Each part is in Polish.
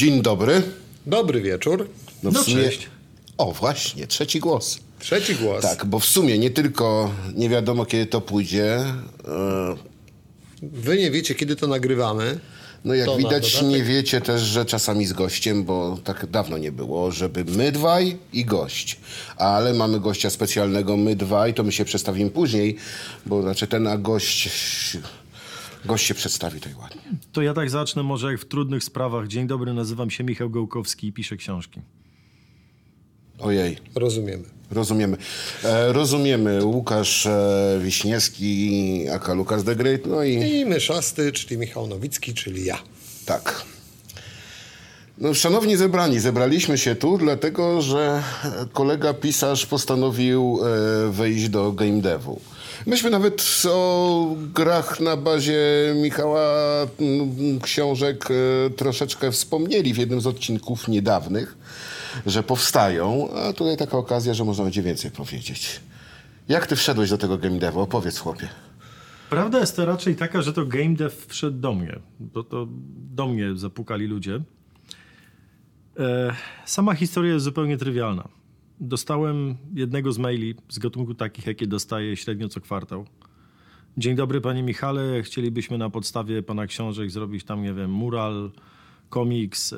Dzień dobry. Dobry wieczór. No, No, sumie... cześć. O, właśnie, trzeci głos. Trzeci głos. Tak, bo w sumie nie tylko nie wiadomo, kiedy to pójdzie. e, Wy nie wiecie, kiedy to nagrywamy. No jak To widać, nie wiecie też, że czasami z gościem, bo tak dawno nie było, żeby my dwaj i gość. Ale mamy gościa specjalnego, my dwaj, to my się przedstawimy później, bo znaczy ten, a gość... Gość się przedstawi tutaj ładnie. To ja tak zacznę może jak w trudnych sprawach. Dzień dobry, nazywam się Michał Gołkowski i piszę książki. Ojej, Rozumiemy. rozumiemy. E, rozumiemy Łukasz e, Wiśniewski, aka Lukas the Great, no i... I myszasty, czyli Michał Nowicki, czyli ja. Tak. No, szanowni zebrani, zebraliśmy się tu, dlatego że kolega pisarz postanowił e, wejść do game devu. Myśmy nawet o grach na bazie Michała mm, książek e, troszeczkę wspomnieli w jednym z odcinków niedawnych, że powstają, a tutaj taka okazja, że można będzie więcej powiedzieć. Jak ty wszedłeś do tego game devu? Opowiedz chłopie. Prawda jest to raczej taka, że to game dev wszedł do mnie. Bo to do mnie zapukali ludzie. E, sama historia jest zupełnie trywialna. Dostałem jednego z maili z gatunku takich, jakie dostaję średnio co kwartał. Dzień dobry panie Michale, chcielibyśmy na podstawie pana książek zrobić tam, nie wiem, mural, komiks, e,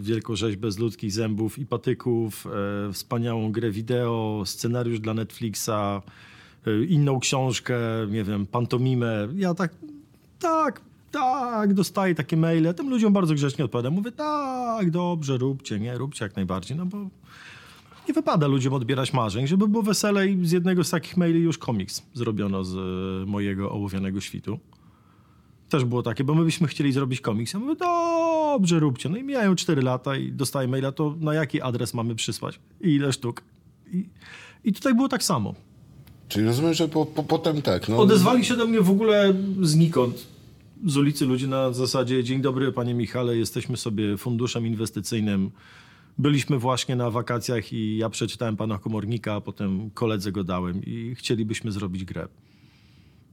wielką rzeźbę z ludzkich zębów i patyków, e, wspaniałą grę wideo, scenariusz dla Netflixa, e, inną książkę, nie wiem, pantomimę. Ja tak, tak, tak, dostaję takie maile. Tym ludziom bardzo grzecznie odpowiadam. Mówię, tak, dobrze, róbcie, nie, róbcie jak najbardziej, no bo nie wypada ludziom odbierać marzeń. Żeby było weselej, z jednego z takich maili już komiks zrobiono z e, mojego ołowianego świtu. Też było takie, bo my byśmy chcieli zrobić komiks. Ja mówię, dobrze, róbcie. No i mijają 4 lata i dostaję maila, to na jaki adres mamy przysłać? I ile sztuk? I, i tutaj było tak samo. Czyli rozumiem, że po, po, potem tak, no... Odezwali się do mnie w ogóle znikąd. Z ulicy ludzie na zasadzie dzień dobry panie Michale, jesteśmy sobie funduszem inwestycyjnym. Byliśmy właśnie na wakacjach i ja przeczytałem pana komornika, a potem koledze go dałem i chcielibyśmy zrobić grę.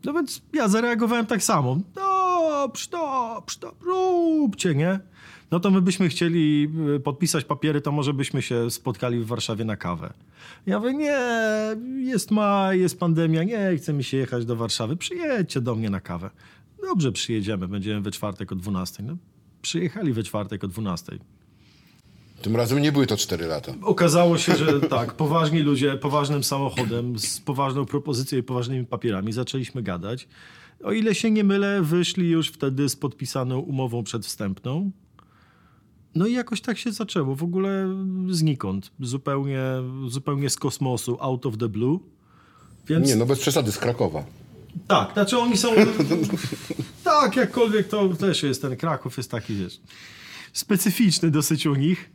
No więc ja zareagowałem tak samo. Dobrze, dobrze, dobrze, róbcie, nie? No to my byśmy chcieli y, podpisać papiery, to może byśmy się spotkali w Warszawie na kawę. Ja mówię, nie, jest maj, jest pandemia, nie chce mi się jechać do Warszawy, przyjedźcie do mnie na kawę. Dobrze, przyjedziemy, będziemy we czwartek o 12. No, przyjechali we czwartek o 12. Tym razem nie były to 4 lata. Okazało się, że tak, poważni ludzie, poważnym samochodem, z poważną propozycją i poważnymi papierami zaczęliśmy gadać. O ile się nie mylę, wyszli już wtedy z podpisaną umową przedwstępną. No i jakoś tak się zaczęło, w ogóle znikąd, zupełnie, zupełnie z kosmosu, out of the blue. Więc Nie, no bez przesady, z Krakowa. tak, znaczy oni są. tak, jakkolwiek to też jest ten Kraków, jest taki, wiesz, specyficzny dosyć u nich.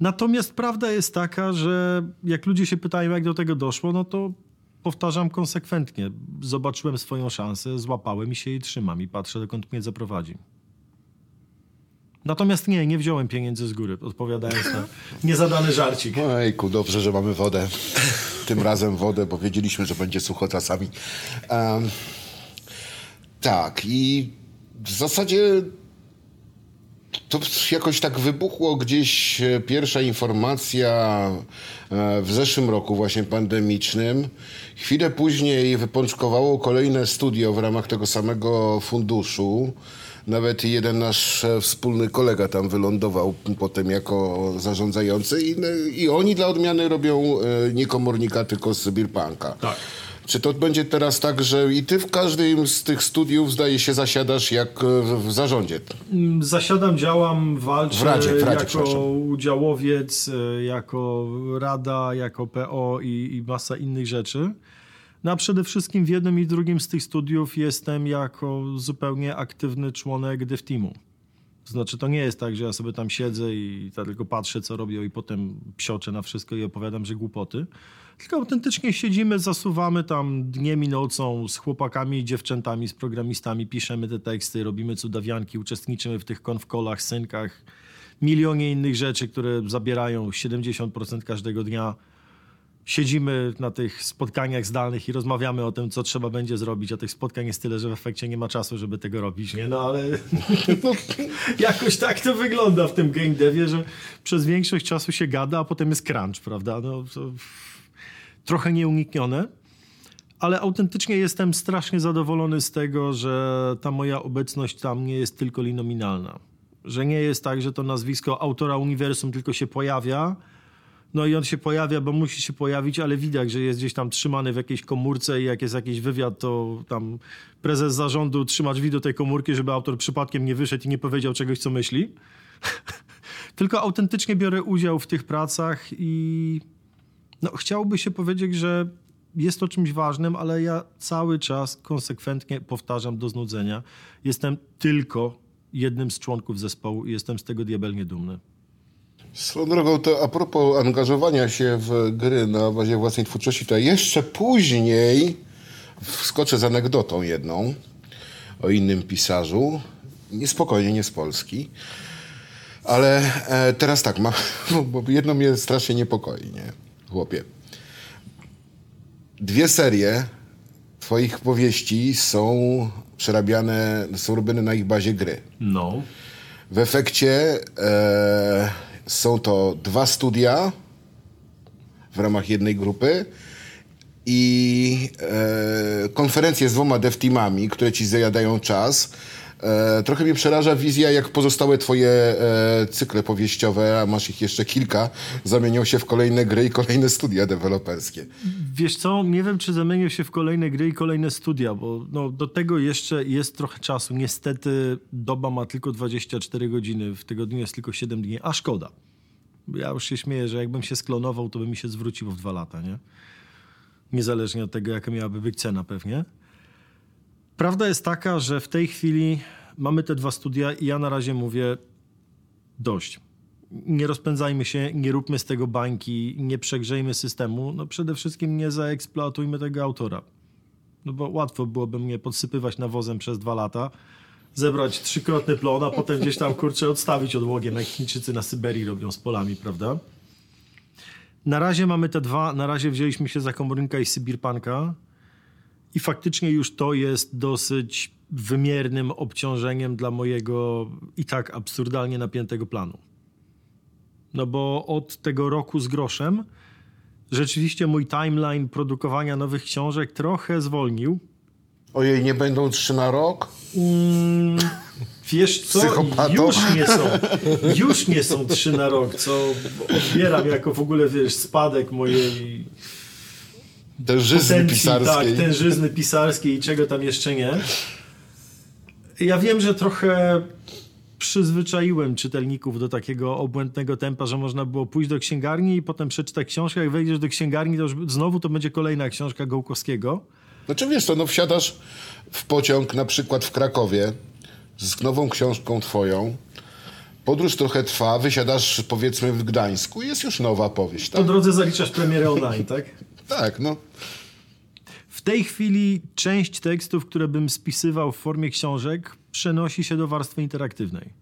Natomiast prawda jest taka, że jak ludzie się pytają, jak do tego doszło, no to powtarzam konsekwentnie. Zobaczyłem swoją szansę, złapałem i się jej trzymam i patrzę, dokąd mnie zaprowadzi. Natomiast nie, nie wziąłem pieniędzy z góry, odpowiadając na niezadany żarcik. Ojku, dobrze, że mamy wodę. Tym razem wodę, bo wiedzieliśmy, że będzie sucho czasami. Em, tak, i w zasadzie to jakoś tak wybuchło gdzieś e, pierwsza informacja e, w zeszłym roku właśnie pandemicznym. Chwilę później wypączkowało kolejne studio w ramach tego samego funduszu. Nawet jeden nasz wspólny kolega tam wylądował potem jako zarządzający i, i oni dla odmiany robią e, nie komornika, tylko Sybirpunka. Tak. Czy to będzie teraz tak, że i ty w każdym z tych studiów zdaje się zasiadasz jak e, w, zarządzie? Mm, Zasiadam, działam, walczę W Radzie, w Radzie, jako udziałowiec, e, jako rada, jako PO i, i masa innych rzeczy. No a przede wszystkim w jednym i drugim z tych studiów jestem jako zupełnie aktywny członek dev teamu. Znaczy, to nie jest tak, że ja sobie tam siedzę i tak tylko patrzę, co robią i potem psioczę na wszystko i opowiadam, że głupoty. Tylko autentycznie siedzimy, zasuwamy tam dniem i nocą z chłopakami i dziewczętami, z programistami, piszemy te teksty, robimy cudawianki, uczestniczymy w tych konfkolach, synkach, milionie innych rzeczy, które zabierają 70% każdego dnia. siedzimy na tych spotkaniach zdalnych i rozmawiamy o tym, co trzeba będzie zrobić, a tych spotkań jest tyle, że w efekcie nie ma czasu, żeby tego robić, nie? No ale jakoś tak to wygląda w tym game devie, że przez większość czasu się gada, a potem jest crunch, prawda? No, to trochę nieuniknione. Ale autentycznie jestem strasznie zadowolony z tego, że ta moja obecność tam nie jest tylko linominalna. Że nie jest tak, że to nazwisko autora uniwersum tylko się pojawia, no i on się pojawia, bo musi się pojawić, ale widać, że jest gdzieś tam trzymany w jakiejś komórce i jak jest jakiś wywiad, to tam prezes zarządu trzyma drzwi do tej komórki, żeby autor przypadkiem nie wyszedł i nie powiedział czegoś, co myśli. Tylko autentycznie biorę udział w tych pracach i no, chciałoby się powiedzieć, że jest to czymś ważnym, ale ja cały czas konsekwentnie powtarzam do znudzenia. Jestem tylko jednym z członków zespołu i jestem z tego diabelnie dumny. Swoją drogą, to a propos angażowania się w gry na bazie własnej twórczości, to jeszcze później wskoczę z anegdotą jedną o innym pisarzu. Niespokojnie, nie z Polski. Ale e, teraz tak, ma, bo jedno mnie strasznie niepokoi, nie? Chłopie. Dwie serie twoich powieści są przerabiane, są robione na ich bazie gry. No. W efekcie e, są to dwa studia w ramach jednej grupy i e, konferencje z dwoma dev teamami, które ci zajadają czas. E, trochę mnie przeraża wizja, jak pozostałe twoje e, cykle powieściowe, a masz ich jeszcze kilka, zamienią się w kolejne gry i kolejne studia deweloperskie. Wiesz co, nie wiem, czy zamienią się w kolejne gry i kolejne studia, bo no, do tego jeszcze jest trochę czasu. Niestety doba ma tylko 24 godziny, w tygodniu jest tylko 7 dni, a szkoda. Ja już się śmieję, że jakbym się sklonował, to by mi się zwróciło w dwa lata, nie? Niezależnie od tego, jaka miałaby być cena pewnie. Prawda jest taka, że w tej chwili mamy te dwa studia i ja na razie mówię dość. Nie rozpędzajmy się, nie róbmy z tego bańki, nie przegrzejmy systemu. No przede wszystkim nie zaeksploatujmy tego autora. No bo łatwo byłoby mnie podsypywać nawozem przez dwa lata, zebrać trzykrotny plon, a potem gdzieś tam, kurczę, odstawić odłogiem, jak Chińczycy na Syberii robią z polami, prawda? Na razie mamy te dwa, na razie wzięliśmy się za komorynka i Sybirpanka i faktycznie już to jest dosyć wymiernym obciążeniem dla mojego i tak absurdalnie napiętego planu. No bo od tego roku z groszem rzeczywiście mój timeline produkowania nowych książek trochę zwolnił. Ojej, nie będą trzy na rok? Mm, wiesz co, Psychopato. już nie są, już nie są trzy na rok, co odbieram jako w ogóle, wiesz, spadek mojej Tężyzny potencji, pisarskiej. tak, tężyzny pisarskiej i czego tam jeszcze nie. Ja wiem, że trochę przyzwyczaiłem czytelników do takiego obłędnego tempa, że można było pójść do księgarni i potem przeczytać książkę. Jak wejdziesz do księgarni, to już znowu to będzie kolejna książka Gołkowskiego. Znaczy wiesz co, no wsiadasz w pociąg na przykład w Krakowie z nową książką twoją, podróż trochę trwa, wysiadasz powiedzmy w Gdańsku i jest już nowa powieść, Po tak? drodze zaliczasz premierę online, tak? Tak, no. W tej chwili część tekstów, które bym spisywał w formie książek, przenosi się do warstwy interaktywnej.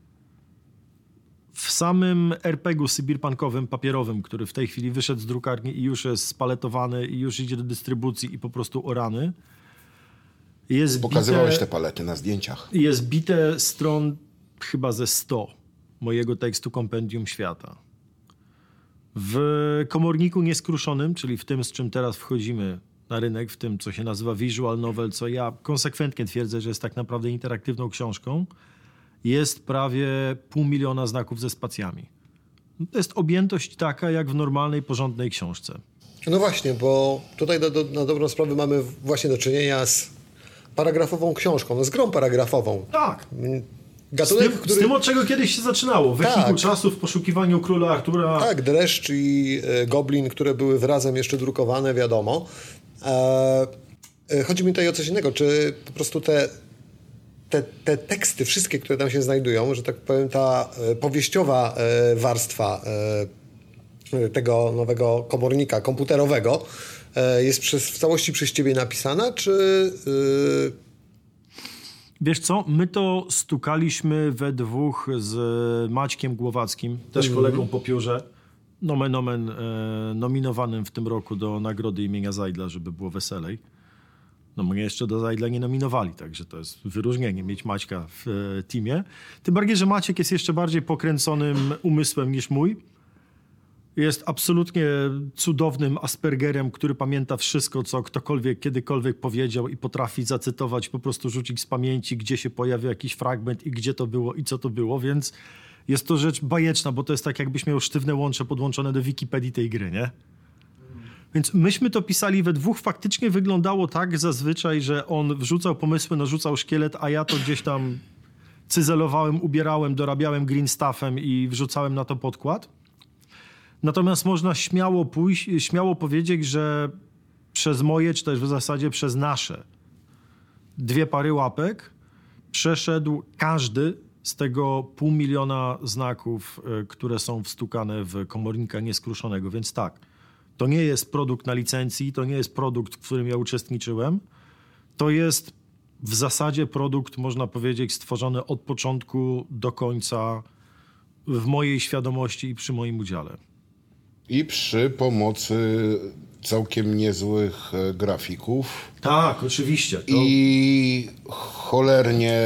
W samym RPG-u sybirpankowym, papierowym, który w tej chwili wyszedł z drukarni i już jest spaletowany i już idzie do dystrybucji i po prostu orany, jest Pokazywałeś bite, te palety na zdjęciach. jest bite stron chyba ze 100 mojego tekstu Kompendium Świata. W komorniku nieskruszonym, czyli w tym, z czym teraz wchodzimy na rynek, w tym, co się nazywa visual novel, co ja konsekwentnie twierdzę, że jest tak naprawdę interaktywną książką, jest prawie pół miliona znaków ze spacjami. To jest objętość taka, jak w normalnej, porządnej książce. No właśnie, bo tutaj do, do, na dobrą sprawę mamy właśnie do czynienia z paragrafową książką, no z grą paragrafową. Tak. Z Gatunek, tym, który... z tym, od czego kiedyś się zaczynało. Wehikuł Tak. czasu w poszukiwaniu króla Artura. Tak, Dreszcz i e, Goblin, które były razem jeszcze drukowane, wiadomo. E, e, chodzi mi tutaj o coś innego, czy po prostu te, te, te teksty, wszystkie, które tam się znajdują, że tak powiem, ta e, powieściowa e, warstwa e, tego nowego komornika komputerowego jest przez, w całości przez ciebie napisana, czy... Wiesz co, my to stukaliśmy we dwóch z Maćkiem Głowackim, też kolegą po piórze. nomen omen e, nominowanym w tym roku do nagrody imienia Zajdla, żeby było weselej. No mnie jeszcze do Zajdla nie nominowali, także to jest wyróżnienie mieć Maćka w e, teamie. Tym bardziej, że Maciek jest jeszcze bardziej pokręconym umysłem niż mój. Jest absolutnie cudownym Aspergerem, który pamięta wszystko, co ktokolwiek kiedykolwiek powiedział i potrafi zacytować, po prostu rzucić z pamięci, gdzie się pojawił jakiś fragment i gdzie to było i co to było, więc jest to rzecz bajeczna, bo to jest tak, jakbyś miał sztywne łącze podłączone do Wikipedii tej gry, nie? Więc myśmy to pisali we dwóch. Faktycznie wyglądało tak zazwyczaj, że on wrzucał pomysły, narzucał szkielet, a ja to gdzieś tam cyzelowałem, ubierałem, dorabiałem green stuffem i wrzucałem na to podkład. Natomiast można śmiało pójść, śmiało powiedzieć, że przez moje, czy też w zasadzie przez nasze dwie pary łapek przeszedł każdy z tego pół miliona znaków, y, które są wstukane w komornika nieskruszonego. Więc tak, to nie jest produkt na licencji, to nie jest produkt, w którym ja uczestniczyłem. To jest w zasadzie produkt, można powiedzieć, stworzony od początku do końca w mojej świadomości i przy moim udziale. I przy pomocy całkiem niezłych e, grafików. Tak, oczywiście. To... I cholernie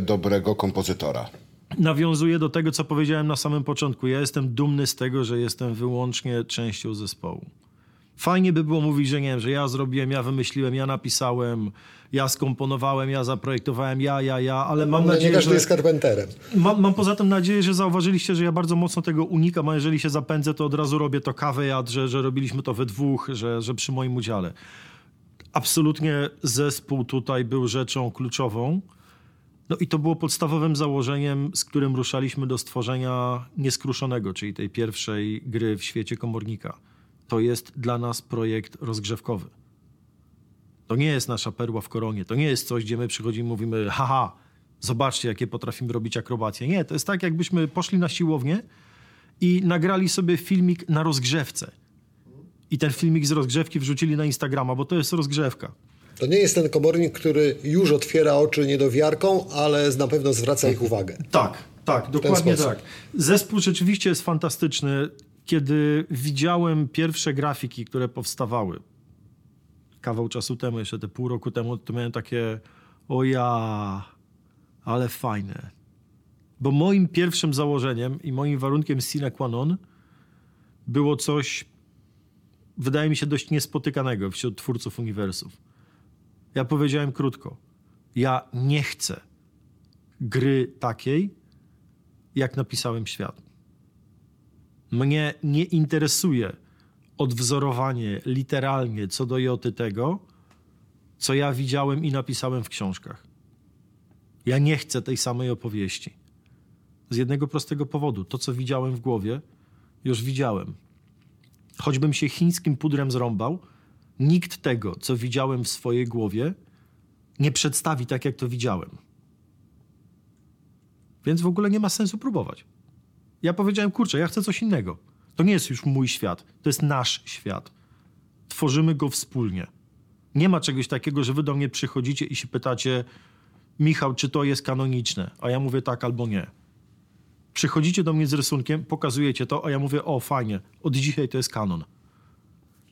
dobrego kompozytora. Nawiązuję do tego, co powiedziałem na samym początku. Ja jestem dumny z tego, że jestem wyłącznie częścią zespołu. Fajnie by było mówić, że nie wiem, że ja zrobiłem, ja wymyśliłem, ja napisałem, ja skomponowałem, ja zaprojektowałem, ja, ja, ja, ale mam No nadzieję, nie każdy że... jest carpenterem. Mam, mam poza tym nadzieję, że zauważyliście, że ja bardzo mocno tego unikam, a jeżeli się zapędzę, to od razu robię to kawę jad, że, że robiliśmy to we dwóch, że, że przy moim udziale. Absolutnie zespół tutaj był rzeczą kluczową. No i to było podstawowym założeniem, z którym ruszaliśmy do stworzenia Nieskruszonego, czyli tej pierwszej gry w świecie komornika. To jest dla nas projekt rozgrzewkowy. To nie jest nasza perła w koronie. To nie jest coś, gdzie my przychodzimy i mówimy, haha, zobaczcie, jakie potrafimy robić akrobacje. Nie, to jest tak, jakbyśmy poszli na siłownię i nagrali sobie filmik na rozgrzewce. I ten filmik z rozgrzewki wrzucili na Instagrama, bo to jest rozgrzewka. To nie jest ten komornik, który już otwiera oczy niedowiarką, ale na pewno zwraca ich uwagę. Tak, tak, dokładnie tak. Zespół rzeczywiście jest fantastyczny. Kiedy widziałem pierwsze grafiki, które powstawały kawał czasu temu, jeszcze te pół roku temu, to miałem takie o ja, ale fajne. Bo moim pierwszym założeniem i moim warunkiem sine qua non było coś, wydaje mi się, dość niespotykanego wśród twórców uniwersów. Ja powiedziałem krótko. Ja nie chcę gry takiej, jak napisałem świat. Mnie nie interesuje odwzorowanie literalnie co do joty tego, co ja widziałem i napisałem w książkach. Ja nie chcę tej samej opowieści. Z jednego prostego powodu. To, co widziałem w głowie, już widziałem. Choćbym się chińskim pudrem zrąbał, nikt tego, co widziałem w swojej głowie, nie przedstawi tak, jak to widziałem. Więc w ogóle nie ma sensu próbować. Ja powiedziałem, kurczę, ja chcę coś innego. To nie jest już mój świat, to jest nasz świat. Tworzymy go wspólnie. Nie ma czegoś takiego, że wy do mnie przychodzicie i się pytacie, Michał, czy to jest kanoniczne? A ja mówię tak albo nie. Przychodzicie do mnie z rysunkiem, pokazujecie to, a ja mówię, o fajnie, od dzisiaj to jest kanon.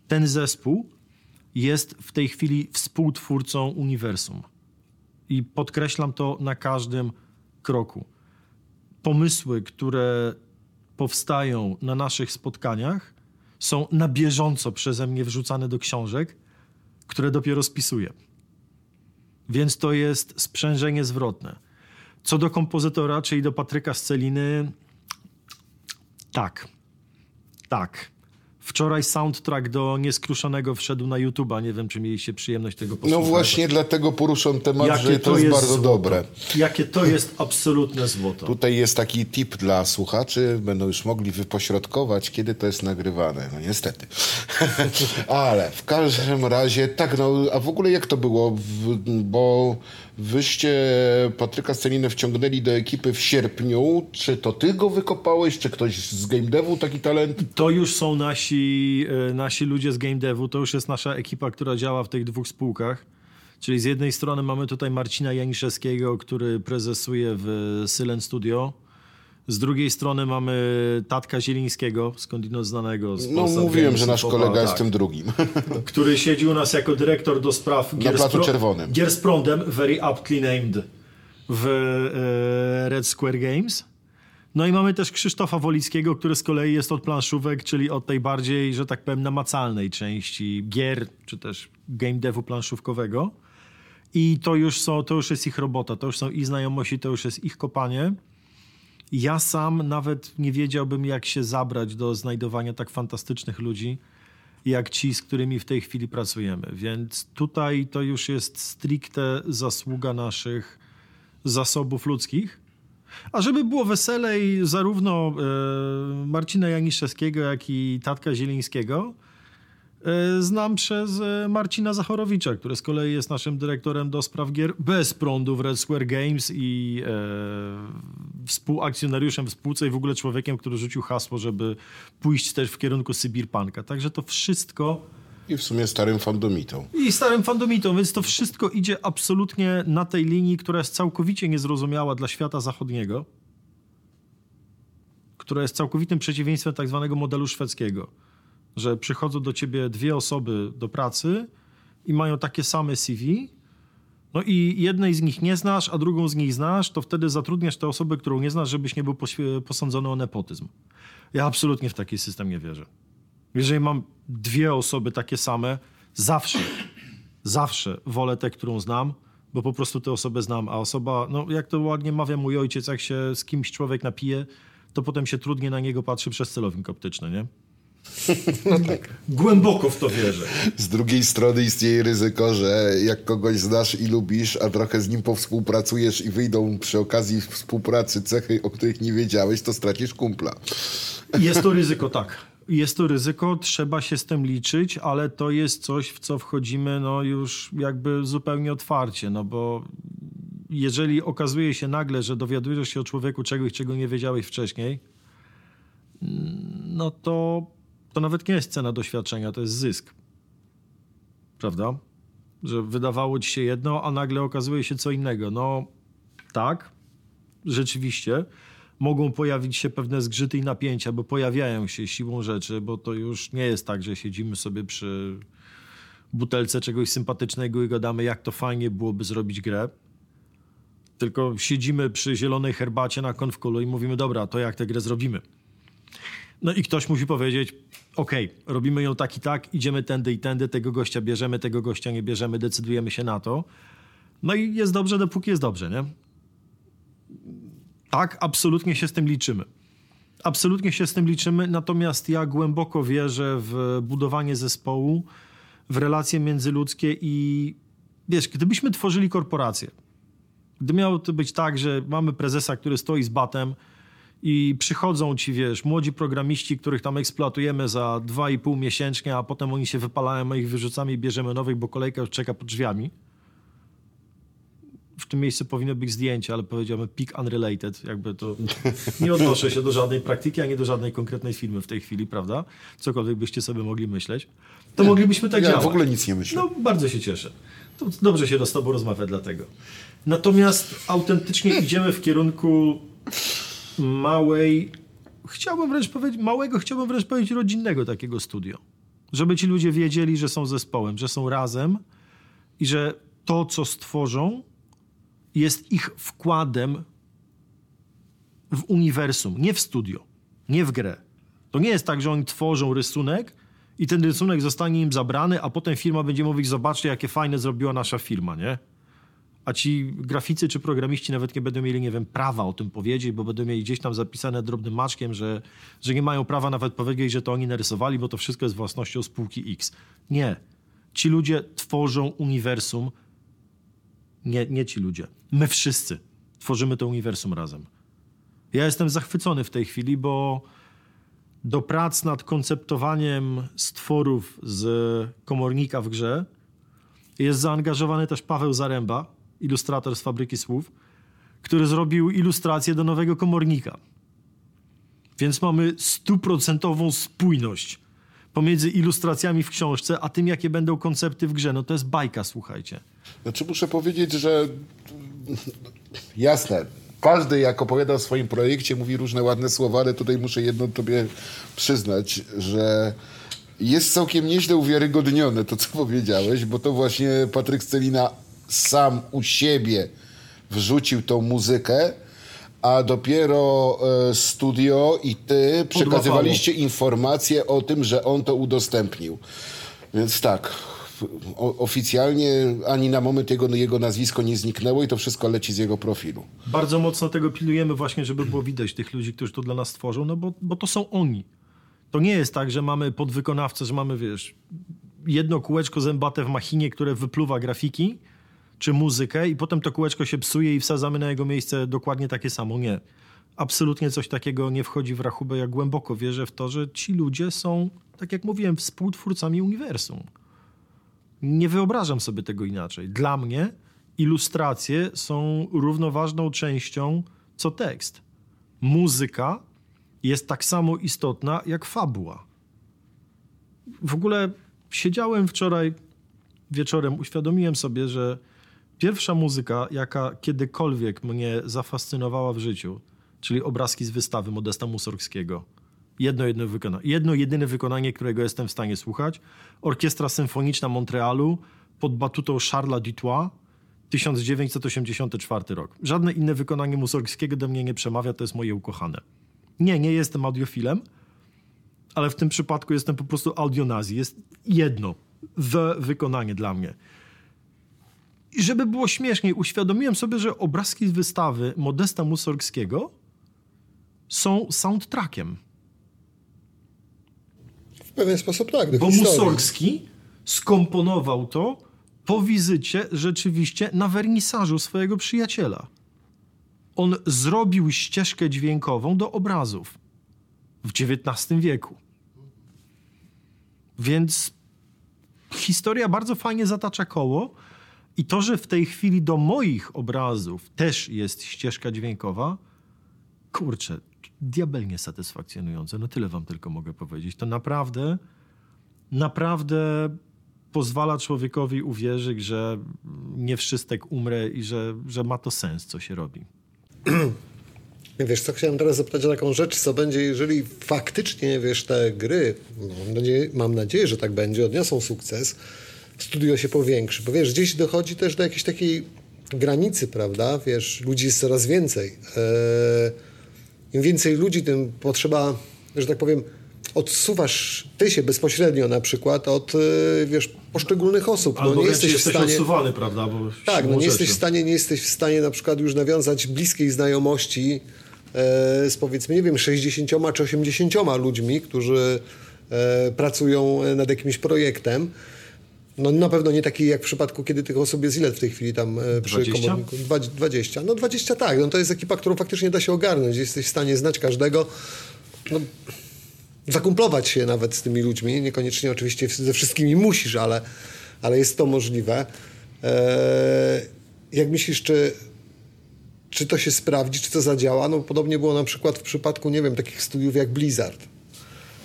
Ten zespół jest w tej chwili współtwórcą uniwersum. I podkreślam to na każdym kroku. Pomysły, które powstają na naszych spotkaniach, są na bieżąco przeze mnie wrzucane do książek, które dopiero spisuję. Więc to jest sprzężenie zwrotne. Co do kompozytora, czyli do Patryka Sceliny, tak. Tak. Wczoraj soundtrack do Nieskruszonego wszedł na YouTube'a. Nie wiem, czy mieliście przyjemność tego No posłuchać. właśnie dlatego poruszam temat, że to jest, bardzo złoto. dobre. Jakie to jest absolutne złoto. Tutaj jest taki tip dla słuchaczy, będą już mogli wypośrodkować, kiedy to jest nagrywane. No niestety. Ale w każdym razie, tak, no, a w ogóle jak to było? W, bo wyście Patryka Scelinę wciągnęli do ekipy w sierpniu. Czy to ty go wykopałeś, czy ktoś z game devu taki talent? To już są nasi, e, nasi ludzie z game devu, to już jest nasza ekipa, która działa w tych dwóch spółkach. Czyli z jednej strony mamy tutaj Marcina Janiszewskiego, który prezesuje w Silent Studio. Z drugiej strony mamy Tatka Zielińskiego, skądinąd znanego. Z No mówiłem, że nasz kolega tak, jest tym drugim. Który siedzi u nas jako dyrektor do spraw gier, z Placu Czerwonym. gier z prądem, very aptly named, w e, Red Square Games. No i mamy też Krzysztofa Wolickiego, który z kolei jest od planszówek, czyli od tej bardziej, że tak powiem, namacalnej części gier, czy też game devu planszówkowego. I to już, są, to już jest ich robota, to już są ich znajomości, to już jest ich kopanie. Ja sam nawet nie wiedziałbym, jak się zabrać do znajdowania tak fantastycznych ludzi, jak ci, z którymi w tej chwili pracujemy. Więc tutaj to już jest stricte zasługa naszych zasobów ludzkich. A żeby było weselej, zarówno e, Marcina Janiszewskiego, jak i Tatka Zielińskiego znam przez e, Marcina Zachorowicza, który z kolei jest naszym dyrektorem do spraw gier bez prądu w Red Square Games i e, współakcjonariuszem w spółce i w ogóle człowiekiem, który rzucił hasło, żeby pójść też w kierunku Sybirpanka. Także to wszystko I w sumie starym fandomitą. i starym fandomitą, więc to wszystko idzie absolutnie na tej linii, która jest całkowicie niezrozumiała dla świata zachodniego, która jest całkowitym przeciwieństwem tak zwanego modelu szwedzkiego, że przychodzą do ciebie dwie osoby do pracy i mają takie same CV, no i jednej z nich nie znasz, a drugą z nich znasz, to wtedy zatrudniasz tę osobę, którą nie znasz, żebyś nie był posądzony o nepotyzm. Ja absolutnie w taki system nie wierzę. Jeżeli mam dwie osoby takie same, zawsze, zawsze wolę tę, którą znam, bo po prostu tę osobę znam, a osoba, no jak to ładnie mawia mój ojciec, jak się z kimś człowiek napije, to potem się trudnie na niego patrzy przez celownik optyczny, nie? No tak. Głęboko w to wierzę. Z drugiej strony istnieje ryzyko, że jak kogoś znasz i lubisz, a trochę z nim powspółpracujesz i wyjdą przy okazji współpracy cechy, o których nie wiedziałeś, to stracisz kumpla. Jest to ryzyko, tak. Jest to ryzyko, trzeba się z tym liczyć, ale to jest coś, w co wchodzimy no już jakby zupełnie otwarcie, no bo jeżeli okazuje się nagle, że dowiadujesz się o człowieku czegoś, czego nie wiedziałeś wcześniej, no to, to nawet nie jest cena doświadczenia, to jest zysk. Prawda? Że wydawało ci się jedno, a nagle okazuje się co innego. No tak, rzeczywiście mogą pojawić się pewne zgrzyty i napięcia, bo pojawiają się siłą rzeczy, bo to już nie jest tak, że siedzimy sobie przy butelce czegoś sympatycznego i gadamy, jak to fajnie byłoby zrobić grę. Tylko siedzimy przy zielonej herbacie na konfkulu i mówimy, dobra, to jak tę grę zrobimy? No i ktoś musi powiedzieć, okej, robimy ją tak i tak, idziemy tędy i tędy, tego gościa bierzemy, tego gościa nie bierzemy, decydujemy się na to. No i jest dobrze, dopóki jest dobrze, nie? Tak, absolutnie się z tym liczymy. Absolutnie się z tym liczymy, natomiast ja głęboko wierzę w budowanie zespołu, w relacje międzyludzkie i wiesz, gdybyśmy tworzyli korporację, gdy miało to być tak, że mamy prezesa, który stoi z batem i przychodzą ci, wiesz, młodzi programiści, których tam eksploatujemy za 2,5 miesięcznie, a potem oni się wypalają, a ich wyrzucamy i bierzemy nowych, bo kolejka już czeka pod drzwiami. W tym miejscu powinno być zdjęcie, ale powiedziałbym peak unrelated, jakby to nie odnoszę się do żadnej praktyki, ani do żadnej konkretnej firmy w tej chwili, prawda? Cokolwiek byście sobie mogli myśleć, to moglibyśmy tak ja działać. w ogóle nic nie myślę. No, bardzo się cieszę. To dobrze się z tobą rozmawia dlatego. Natomiast autentycznie idziemy w kierunku małej, chciałbym wręcz powiedzieć, małego, chciałbym wręcz powiedzieć rodzinnego takiego studio. Żeby ci ludzie wiedzieli, że są zespołem, że są razem i że to, co stworzą, jest ich wkładem w uniwersum, nie w studio, nie w grę. To nie jest tak, że oni tworzą rysunek i ten rysunek zostanie im zabrany, a potem firma będzie mówić, zobaczcie, jakie fajne zrobiła nasza firma, nie? A ci graficy czy programiści nawet nie będą mieli, nie wiem, prawa o tym powiedzieć, bo będą mieli gdzieś tam zapisane drobnym maczkiem, że, że nie mają prawa nawet powiedzieć, że to oni narysowali, bo to wszystko jest własnością spółki X. Nie. Ci ludzie tworzą uniwersum, nie, nie ci ludzie. My wszyscy tworzymy to uniwersum razem. Ja jestem zachwycony w tej chwili, bo do prac nad konceptowaniem stworów z komornika w grze jest zaangażowany też Paweł Zaręba, ilustrator z Fabryki Słów, który zrobił ilustrację do nowego komornika. Więc mamy stuprocentową spójność pomiędzy ilustracjami w książce, a tym, jakie będą koncepty w grze. No to jest bajka, słuchajcie. Znaczy muszę powiedzieć, że jasne, każdy jak opowiada o swoim projekcie, mówi różne ładne słowa, ale tutaj muszę jedno tobie przyznać, że jest całkiem nieźle uwiarygodnione to, co powiedziałeś, bo to właśnie Patryk Scelina sam u siebie wrzucił tą muzykę, a dopiero e, studio i ty przekazywaliście informacje o tym, że on to udostępnił. Więc tak, oficjalnie ani na moment jego, jego nazwisko nie zniknęło i to wszystko leci z jego profilu. Bardzo mocno tego pilnujemy właśnie, żeby było widać tych ludzi, którzy to dla nas tworzą, no bo, bo to są oni. To nie jest tak, że mamy podwykonawcę, że mamy, wiesz, jedno kółeczko zębate w machinie, które wypluwa grafiki czy muzykę i potem to kółeczko się psuje i wsadzamy na jego miejsce dokładnie takie samo. Nie. Absolutnie coś takiego nie wchodzi w rachubę. Ja głęboko wierzę w to, że ci ludzie są, tak jak mówiłem, współtwórcami uniwersum. Nie wyobrażam sobie tego inaczej. Dla mnie ilustracje są równoważną częścią co tekst. Muzyka jest tak samo istotna jak fabuła. W ogóle siedziałem wczoraj wieczorem, uświadomiłem sobie, że pierwsza muzyka, jaka kiedykolwiek mnie zafascynowała w życiu, czyli obrazki z wystawy Modesta Mussorgskiego. Jedno, jedno, wykona- jedno jedyne wykonanie, którego jestem w stanie słuchać. Orkiestra Symfoniczna Montrealu pod batutą Charlesa Dutoit, 1984 rok. Żadne inne wykonanie Mussorgskiego do mnie nie przemawia, to jest moje ukochane. Nie, nie jestem audiofilem, ale w tym przypadku jestem po prostu audionazi. Jest jedno w wykonanie dla mnie. I żeby było śmieszniej, uświadomiłem sobie, że obrazki z wystawy Modesta Mussorgskiego są soundtrackiem. W pewien sposób tak. do Bo historii. Mussorgski skomponował to po wizycie rzeczywiście na wernisażu swojego przyjaciela. On zrobił ścieżkę dźwiękową do obrazów w XIX wieku. Więc historia bardzo fajnie zatacza koło i to, że w tej chwili do moich obrazów też jest ścieżka dźwiękowa, kurczę, diabelnie satysfakcjonujące. No tyle wam tylko mogę powiedzieć. To naprawdę, naprawdę pozwala człowiekowi uwierzyć, że nie wszystek umrę i że, że ma to sens, co się robi. Wiesz co, chciałem teraz zapytać o taką rzecz, co będzie, jeżeli faktycznie, wiesz, te gry, mam, nadzieję, mam nadzieję, że tak będzie, odniosą sukces, studio się powiększy, bo wiesz, gdzieś dochodzi też do jakiejś takiej granicy, prawda, wiesz, ludzi jest coraz więcej. Eee, Im więcej ludzi, tym potrzeba, że tak powiem, odsuwasz ty się bezpośrednio na przykład od, e, wiesz, poszczególnych osób. Albo no, nie wręcz jesteś w jesteś stanie... odsuwany, prawda? Bo Tak, no nie jesteś, w stanie, nie jesteś w stanie na przykład już nawiązać bliskiej znajomości e, z powiedzmy, nie wiem, 60 czy 80 ludźmi, którzy e, pracują nad jakimś projektem. No na pewno nie taki jak w przypadku, kiedy tych osób jest ile w tej chwili tam e, przy 20? komorniku? Dwa- 20. No 20 tak, no to jest ekipa, którą faktycznie da się ogarnąć. Jesteś w stanie znać każdego. No, zakumplować się nawet z tymi ludźmi. Niekoniecznie oczywiście ze wszystkimi musisz, ale, ale jest to możliwe. Eee, jak myślisz, czy, czy to się sprawdzi, czy to zadziała? No podobnie było na przykład w przypadku, nie wiem, takich studiów jak Blizzard,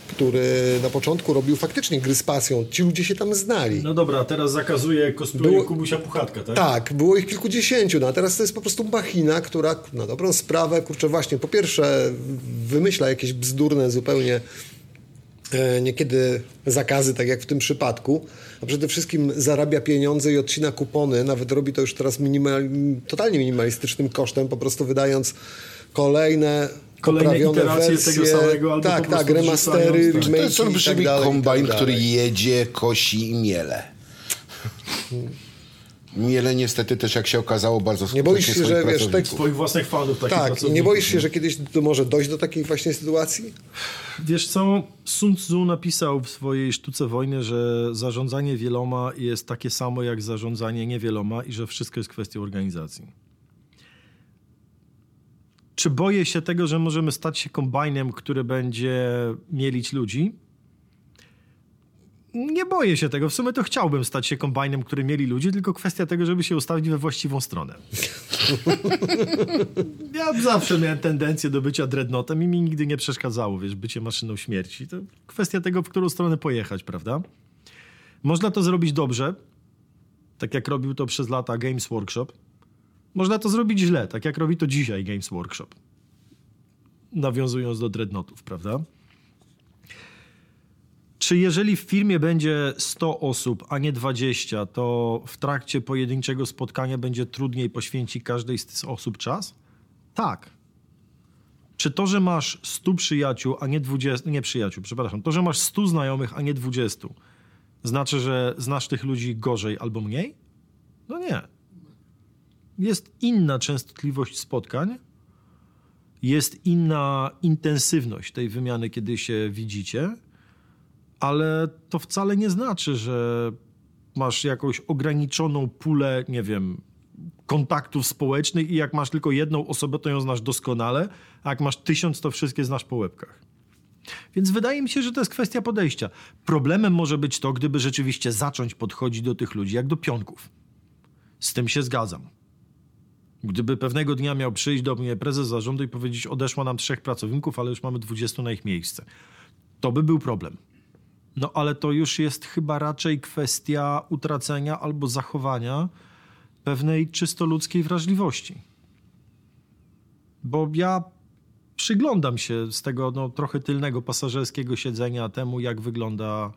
który na początku robił faktycznie gry z pasją. Ci ludzie się tam znali. No dobra, teraz zakazuje cosplayu Było- Kubusia Puchatka, tak? Tak, było ich kilkudziesięciu, no a teraz to jest po prostu machina, która na dobrą sprawę, kurczę, właśnie po pierwsze wymyśla jakieś bzdurne zupełnie e, niekiedy zakazy, tak jak w tym przypadku, a przede wszystkim zarabia pieniądze i odcina kupony, nawet robi to już teraz minimal, totalnie minimalistycznym kosztem, po prostu wydając kolejne Kolejne iteracje wersje, tego samego, albo tak, po tak, remastery, tak. To remake'i jest tak olbrzymi i kombajn, tak który jedzie, kosi i miele. Miele niestety też, jak się okazało, bardzo Nie boisz skutecznie się, że, wiesz, tekst- Swoich własnych fanów takich Tak, nie boisz się, że kiedyś to może dojść do takiej właśnie sytuacji? Wiesz co, Sun Tzu napisał w swojej sztuce wojny, że zarządzanie wieloma jest takie samo jak zarządzanie niewieloma i że wszystko jest kwestią organizacji. Czy boję się tego, że możemy stać się kombajnem, który będzie mielić ludzi? Nie boję się tego. W sumie to chciałbym stać się kombajnem, który mieli ludzi, tylko kwestia tego, żeby się ustawić we właściwą stronę. Ja zawsze miałem tendencję do bycia dreadnoughtem i mi nigdy nie przeszkadzało, wiesz, bycie maszyną śmierci. To kwestia tego, w którą stronę pojechać, prawda? Można to zrobić dobrze, tak jak robił to przez lata Games Workshop. Można to zrobić źle, tak jak robi to dzisiaj Games Workshop. Nawiązując do dreadnotów, prawda? Czy jeżeli w firmie będzie 100 osób, a nie 20, to w trakcie pojedynczego spotkania będzie trudniej poświęcić każdej z tych osób czas? Tak. Czy to, że masz 100 przyjaciół, a nie 20, nie przyjaciół, przepraszam, to, że masz 100 znajomych, a nie 20, znaczy, że znasz tych ludzi gorzej albo mniej? No nie. Jest inna częstotliwość spotkań, jest inna intensywność tej wymiany, kiedy się widzicie, ale to wcale nie znaczy, że masz jakąś ograniczoną pulę, nie wiem, kontaktów społecznych i jak masz tylko jedną osobę, to ją znasz doskonale, a jak masz tysiąc, to wszystkie znasz po łebkach. Więc wydaje mi się, że to jest kwestia podejścia. Problemem może być to, gdyby rzeczywiście zacząć podchodzić do tych ludzi jak do pionków. Z tym się zgadzam. Gdyby pewnego dnia miał przyjść do mnie prezes zarządu i powiedzieć, odeszło nam trzech pracowników, ale już mamy 20 na ich miejsce, to by był problem. No ale to już jest chyba raczej kwestia utracenia albo zachowania pewnej czysto ludzkiej wrażliwości. Bo ja przyglądam się z tego no, trochę tylnego pasażerskiego siedzenia temu, jak wygląda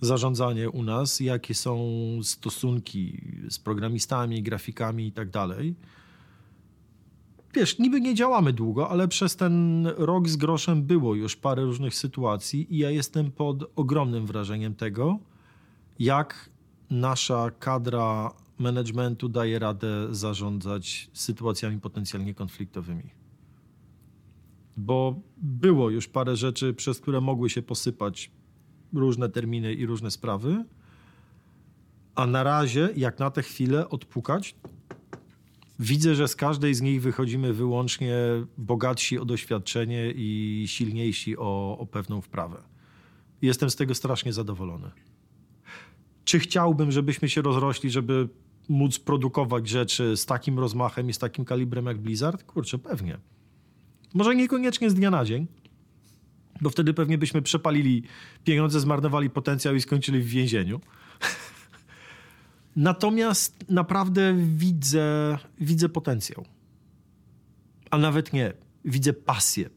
zarządzanie u nas, jakie są stosunki z programistami, grafikami i tak dalej. Wiesz, niby nie działamy długo, ale przez ten rok z groszem było już parę różnych sytuacji i ja jestem pod ogromnym wrażeniem tego, jak nasza kadra managementu daje radę zarządzać sytuacjami potencjalnie konfliktowymi. Bo było już parę rzeczy, przez które mogły się posypać różne terminy i różne sprawy, a na razie, jak na tę chwilę odpukać, widzę, że z każdej z nich wychodzimy wyłącznie bogatsi o doświadczenie i silniejsi o, o pewną wprawę. Jestem z tego strasznie zadowolony. Czy chciałbym, żebyśmy się rozrośli, żeby móc produkować rzeczy z takim rozmachem i z takim kalibrem jak Blizzard? Kurczę, pewnie. Może niekoniecznie z dnia na dzień, bo wtedy pewnie byśmy przepalili pieniądze, zmarnowali potencjał i skończyli w więzieniu. Natomiast naprawdę widzę, widzę potencjał. A nawet nie, widzę pasję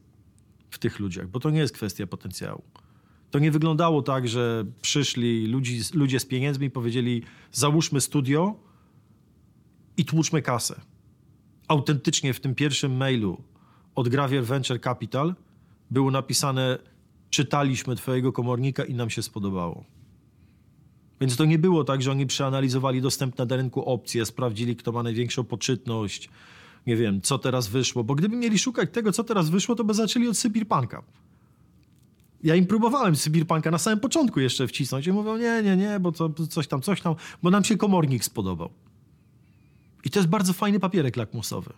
w tych ludziach, bo to nie jest kwestia potencjału. To nie wyglądało tak, że przyszli ludzi, ludzie z pieniędzmi i powiedzieli: załóżmy studio i tłuczmy kasę. Autentycznie w tym pierwszym mailu od Gravier Venture Capital było napisane: Czytaliśmy Twojego komornika i nam się spodobało. Więc to nie było tak, że oni przeanalizowali dostępne na rynku opcje, sprawdzili, kto ma największą poczytność, nie wiem, co teraz wyszło. Bo gdyby mieli szukać tego, co teraz wyszło, to by zaczęli od Sybirpanka. Ja im próbowałem Sybirpanka na samym początku jeszcze wcisnąć i mówią, nie, nie, nie, bo to coś tam, coś tam, bo nam się komornik spodobał. I to jest bardzo fajny papierek lakmusowy.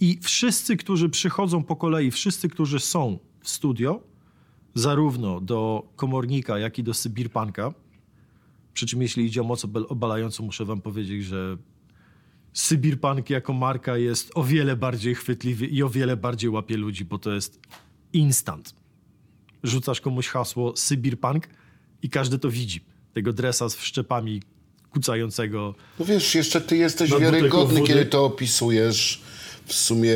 I wszyscy, którzy przychodzą po kolei, wszyscy, którzy są w studio, zarówno do komornika, jak i do Sybirpanka, przy czym jeśli idzie o moc obalającą, muszę wam powiedzieć, że Sybirpunk jako marka jest o wiele bardziej chwytliwy i o wiele bardziej łapie ludzi, bo to jest instant. Rzucasz komuś hasło Sybirpunk i każdy to widzi. Tego dresa z wszczepami kucającego. No wiesz, jeszcze ty jesteś wiarygodny, kiedy to opisujesz. W sumie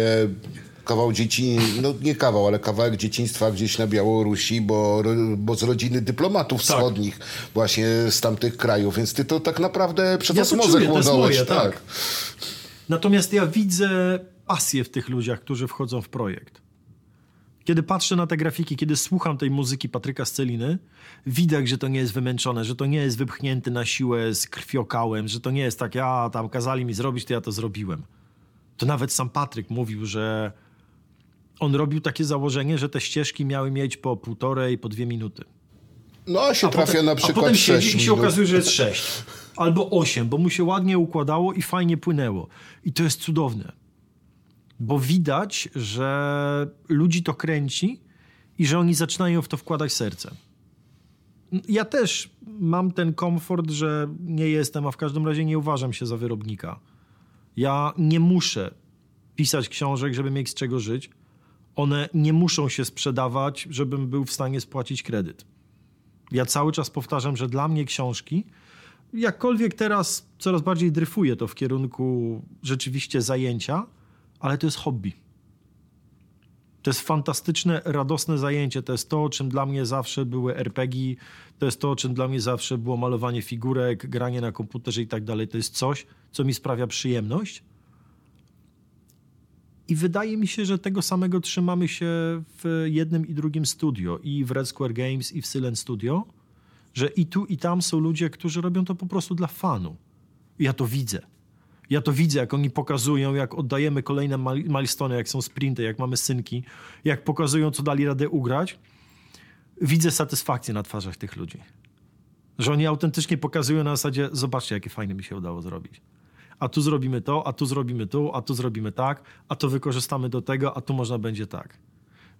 kawał dzieci, no nie kawał, ale kawałek dzieciństwa gdzieś na Białorusi, bo, bo z rodziny dyplomatów tak. wschodnich właśnie z tamtych krajów, więc ty to tak naprawdę przez ja osmozę chłonąłeś. Tak. tak. Natomiast ja widzę pasję w tych ludziach, którzy wchodzą w projekt. Kiedy patrzę na te grafiki, kiedy słucham tej muzyki Patryka Sceliny, widać, że to nie jest wymęczone, że to nie jest wypchnięty na siłę z krwiokałem, że to nie jest tak, a tam kazali mi zrobić, to ja to zrobiłem. To nawet sam Patryk mówił, że on robił takie założenie, że te ścieżki miały mieć po półtorej, po dwie minuty. No, a się a trafia potem, na przykład A potem siedzi i się okazuje, że jest sześć. Albo osiem, bo mu się ładnie układało i fajnie płynęło. I to jest cudowne. Bo widać, że ludzi to kręci i że oni zaczynają w to wkładać serce. Ja też mam ten komfort, że nie jestem, a w każdym razie nie uważam się za wyrobnika. Ja nie muszę pisać książek, żeby mieć z czego żyć one nie muszą się sprzedawać, żebym był w stanie spłacić kredyt. Ja cały czas powtarzam, że dla mnie książki Jakkolwiek teraz coraz bardziej dryfuje to w kierunku rzeczywiście zajęcia, ale to jest hobby. To jest fantastyczne, radosne zajęcie. To jest to, czym dla mnie zawsze były RPG. To jest to, czym dla mnie zawsze było malowanie figurek, granie na komputerze i tak dalej. To jest coś, co mi sprawia przyjemność. I wydaje mi się, że tego samego trzymamy się w jednym i drugim studio. I w Red Square Games, i w Silent Studio. Że i tu, i tam są ludzie, którzy robią to po prostu dla fanu. Ja to widzę. Ja to widzę, jak oni pokazują, jak oddajemy kolejne milestone, jak są sprinty, jak mamy synki, jak pokazują, co dali radę ugrać. Widzę satysfakcję na twarzach tych ludzi. Że oni autentycznie pokazują na zasadzie, zobaczcie, jakie fajne mi się udało zrobić. A tu zrobimy to, a tu zrobimy tu, a tu zrobimy tak, a to wykorzystamy do tego, a tu można będzie tak.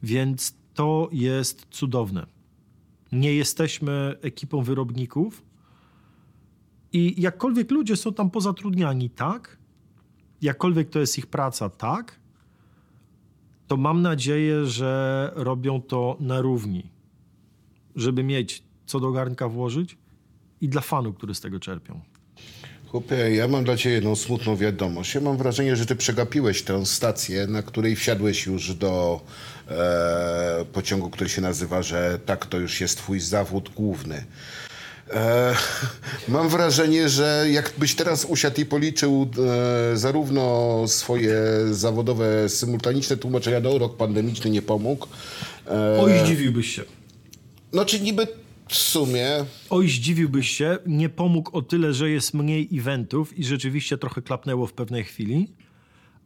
Więc to jest cudowne. Nie jesteśmy ekipą wyrobników, i jakkolwiek ludzie są tam pozatrudniani, tak, jakkolwiek to jest ich praca, tak, to mam nadzieję, że robią to na równi, żeby mieć co do garnka włożyć i dla fanów, którzy z tego czerpią. Chłopie, ja mam dla ciebie jedną smutną wiadomość. Ja mam wrażenie, że ty przegapiłeś tę stację, na której wsiadłeś już do e, pociągu, który się nazywa, że tak, to już jest twój zawód główny. E, mam wrażenie, że jakbyś teraz usiadł i policzył e, zarówno swoje zawodowe, symultaniczne tłumaczenia, do rok pandemiczny nie pomógł. E, Oj, zdziwiłbyś się. No, czy niby w sumie... Oj, zdziwiłbyś się. Nie pomógł o tyle, że jest mniej eventów i rzeczywiście trochę klapnęło w pewnej chwili,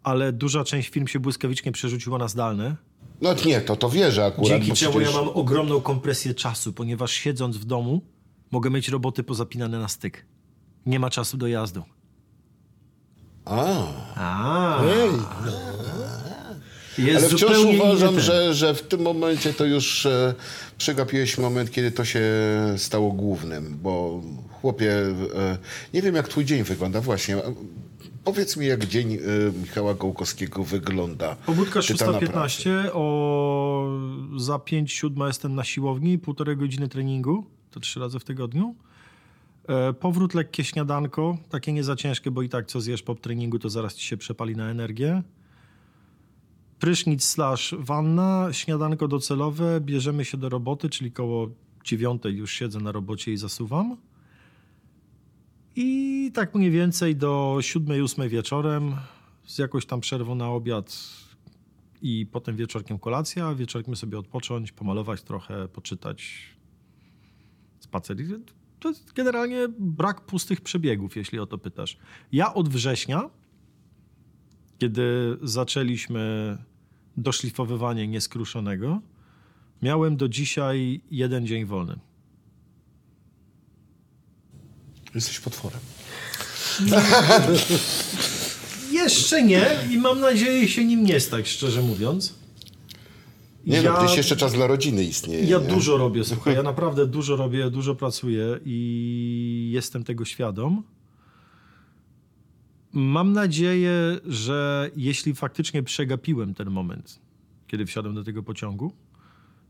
ale duża część film się błyskawicznie przerzuciła na zdalne. No nie, to to wierzę akurat. Dzięki czemu przecież... ja mam ogromną kompresję czasu, ponieważ siedząc w domu Mogę mieć roboty pozapinane na styk. Nie ma czasu do jazdu. A. A. Ej. Jest Ale wciąż uważam, że, że w tym momencie to już e, przegapiłeś moment, kiedy to się stało głównym, bo chłopie, e, nie wiem jak twój dzień wygląda właśnie. Powiedz mi, jak dzień e, Michała Gołkowskiego wygląda. Pobudka 6.15, o za 5-7 jestem na siłowni, półtorej godziny treningu to trzy razy w tygodniu. E, powrót, lekkie śniadanko, takie nie za ciężkie, bo i tak co zjesz po treningu, to zaraz ci się przepali na energię. Prysznic slash wanna, śniadanko docelowe, bierzemy się do roboty, czyli koło dziewiątej już siedzę na robocie i zasuwam. I tak mniej więcej do siódmej, ósmej wieczorem z jakąś tam przerwą na obiad i potem wieczorkiem kolacja, wieczorkiem sobie odpocząć, pomalować trochę, poczytać, spacer. To jest generalnie brak pustych przebiegów, jeśli o to pytasz. Ja od września, kiedy zaczęliśmy doszlifowywanie nieskruszonego, miałem do dzisiaj jeden dzień wolny. Jesteś potworem. Jeszcze nie i mam nadzieję się nim nie stać, szczerze mówiąc. Nie no, ja, no, gdzieś jeszcze czas dla rodziny istnieje. Ja nie? dużo robię, słuchaj, ja naprawdę dużo robię, dużo pracuję i jestem tego świadom. Mam nadzieję, że jeśli faktycznie przegapiłem ten moment, kiedy wsiadłem do tego pociągu,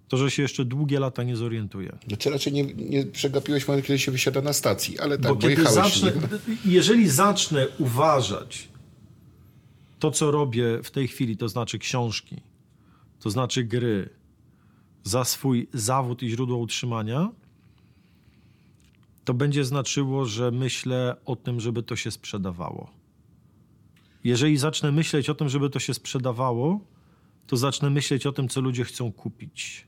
to że się jeszcze długie lata nie zorientuję. Znaczy raczej nie, nie przegapiłeś moment, kiedy się wysiada na stacji, ale tak, bo, bo kiedy zacznę, Jeżeli zacznę uważać to, co robię w tej chwili, to znaczy książki, to znaczy gry, za swój zawód i źródło utrzymania, to będzie znaczyło, że myślę o tym, żeby to się sprzedawało. Jeżeli zacznę myśleć o tym, żeby to się sprzedawało, to zacznę myśleć o tym, co ludzie chcą kupić.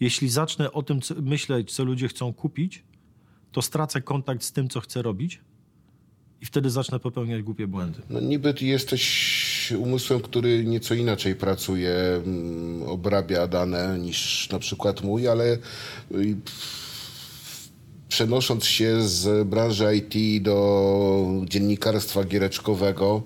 Jeśli zacznę o tym co, myśleć, co ludzie chcą kupić, to stracę kontakt z tym, co chcę robić i wtedy zacznę popełniać głupie błędy. No niby ty umysłem, który nieco inaczej pracuje, mm, obrabia dane niż na przykład mój, ale y, przenosząc się z branży IT do dziennikarstwa giereczkowego,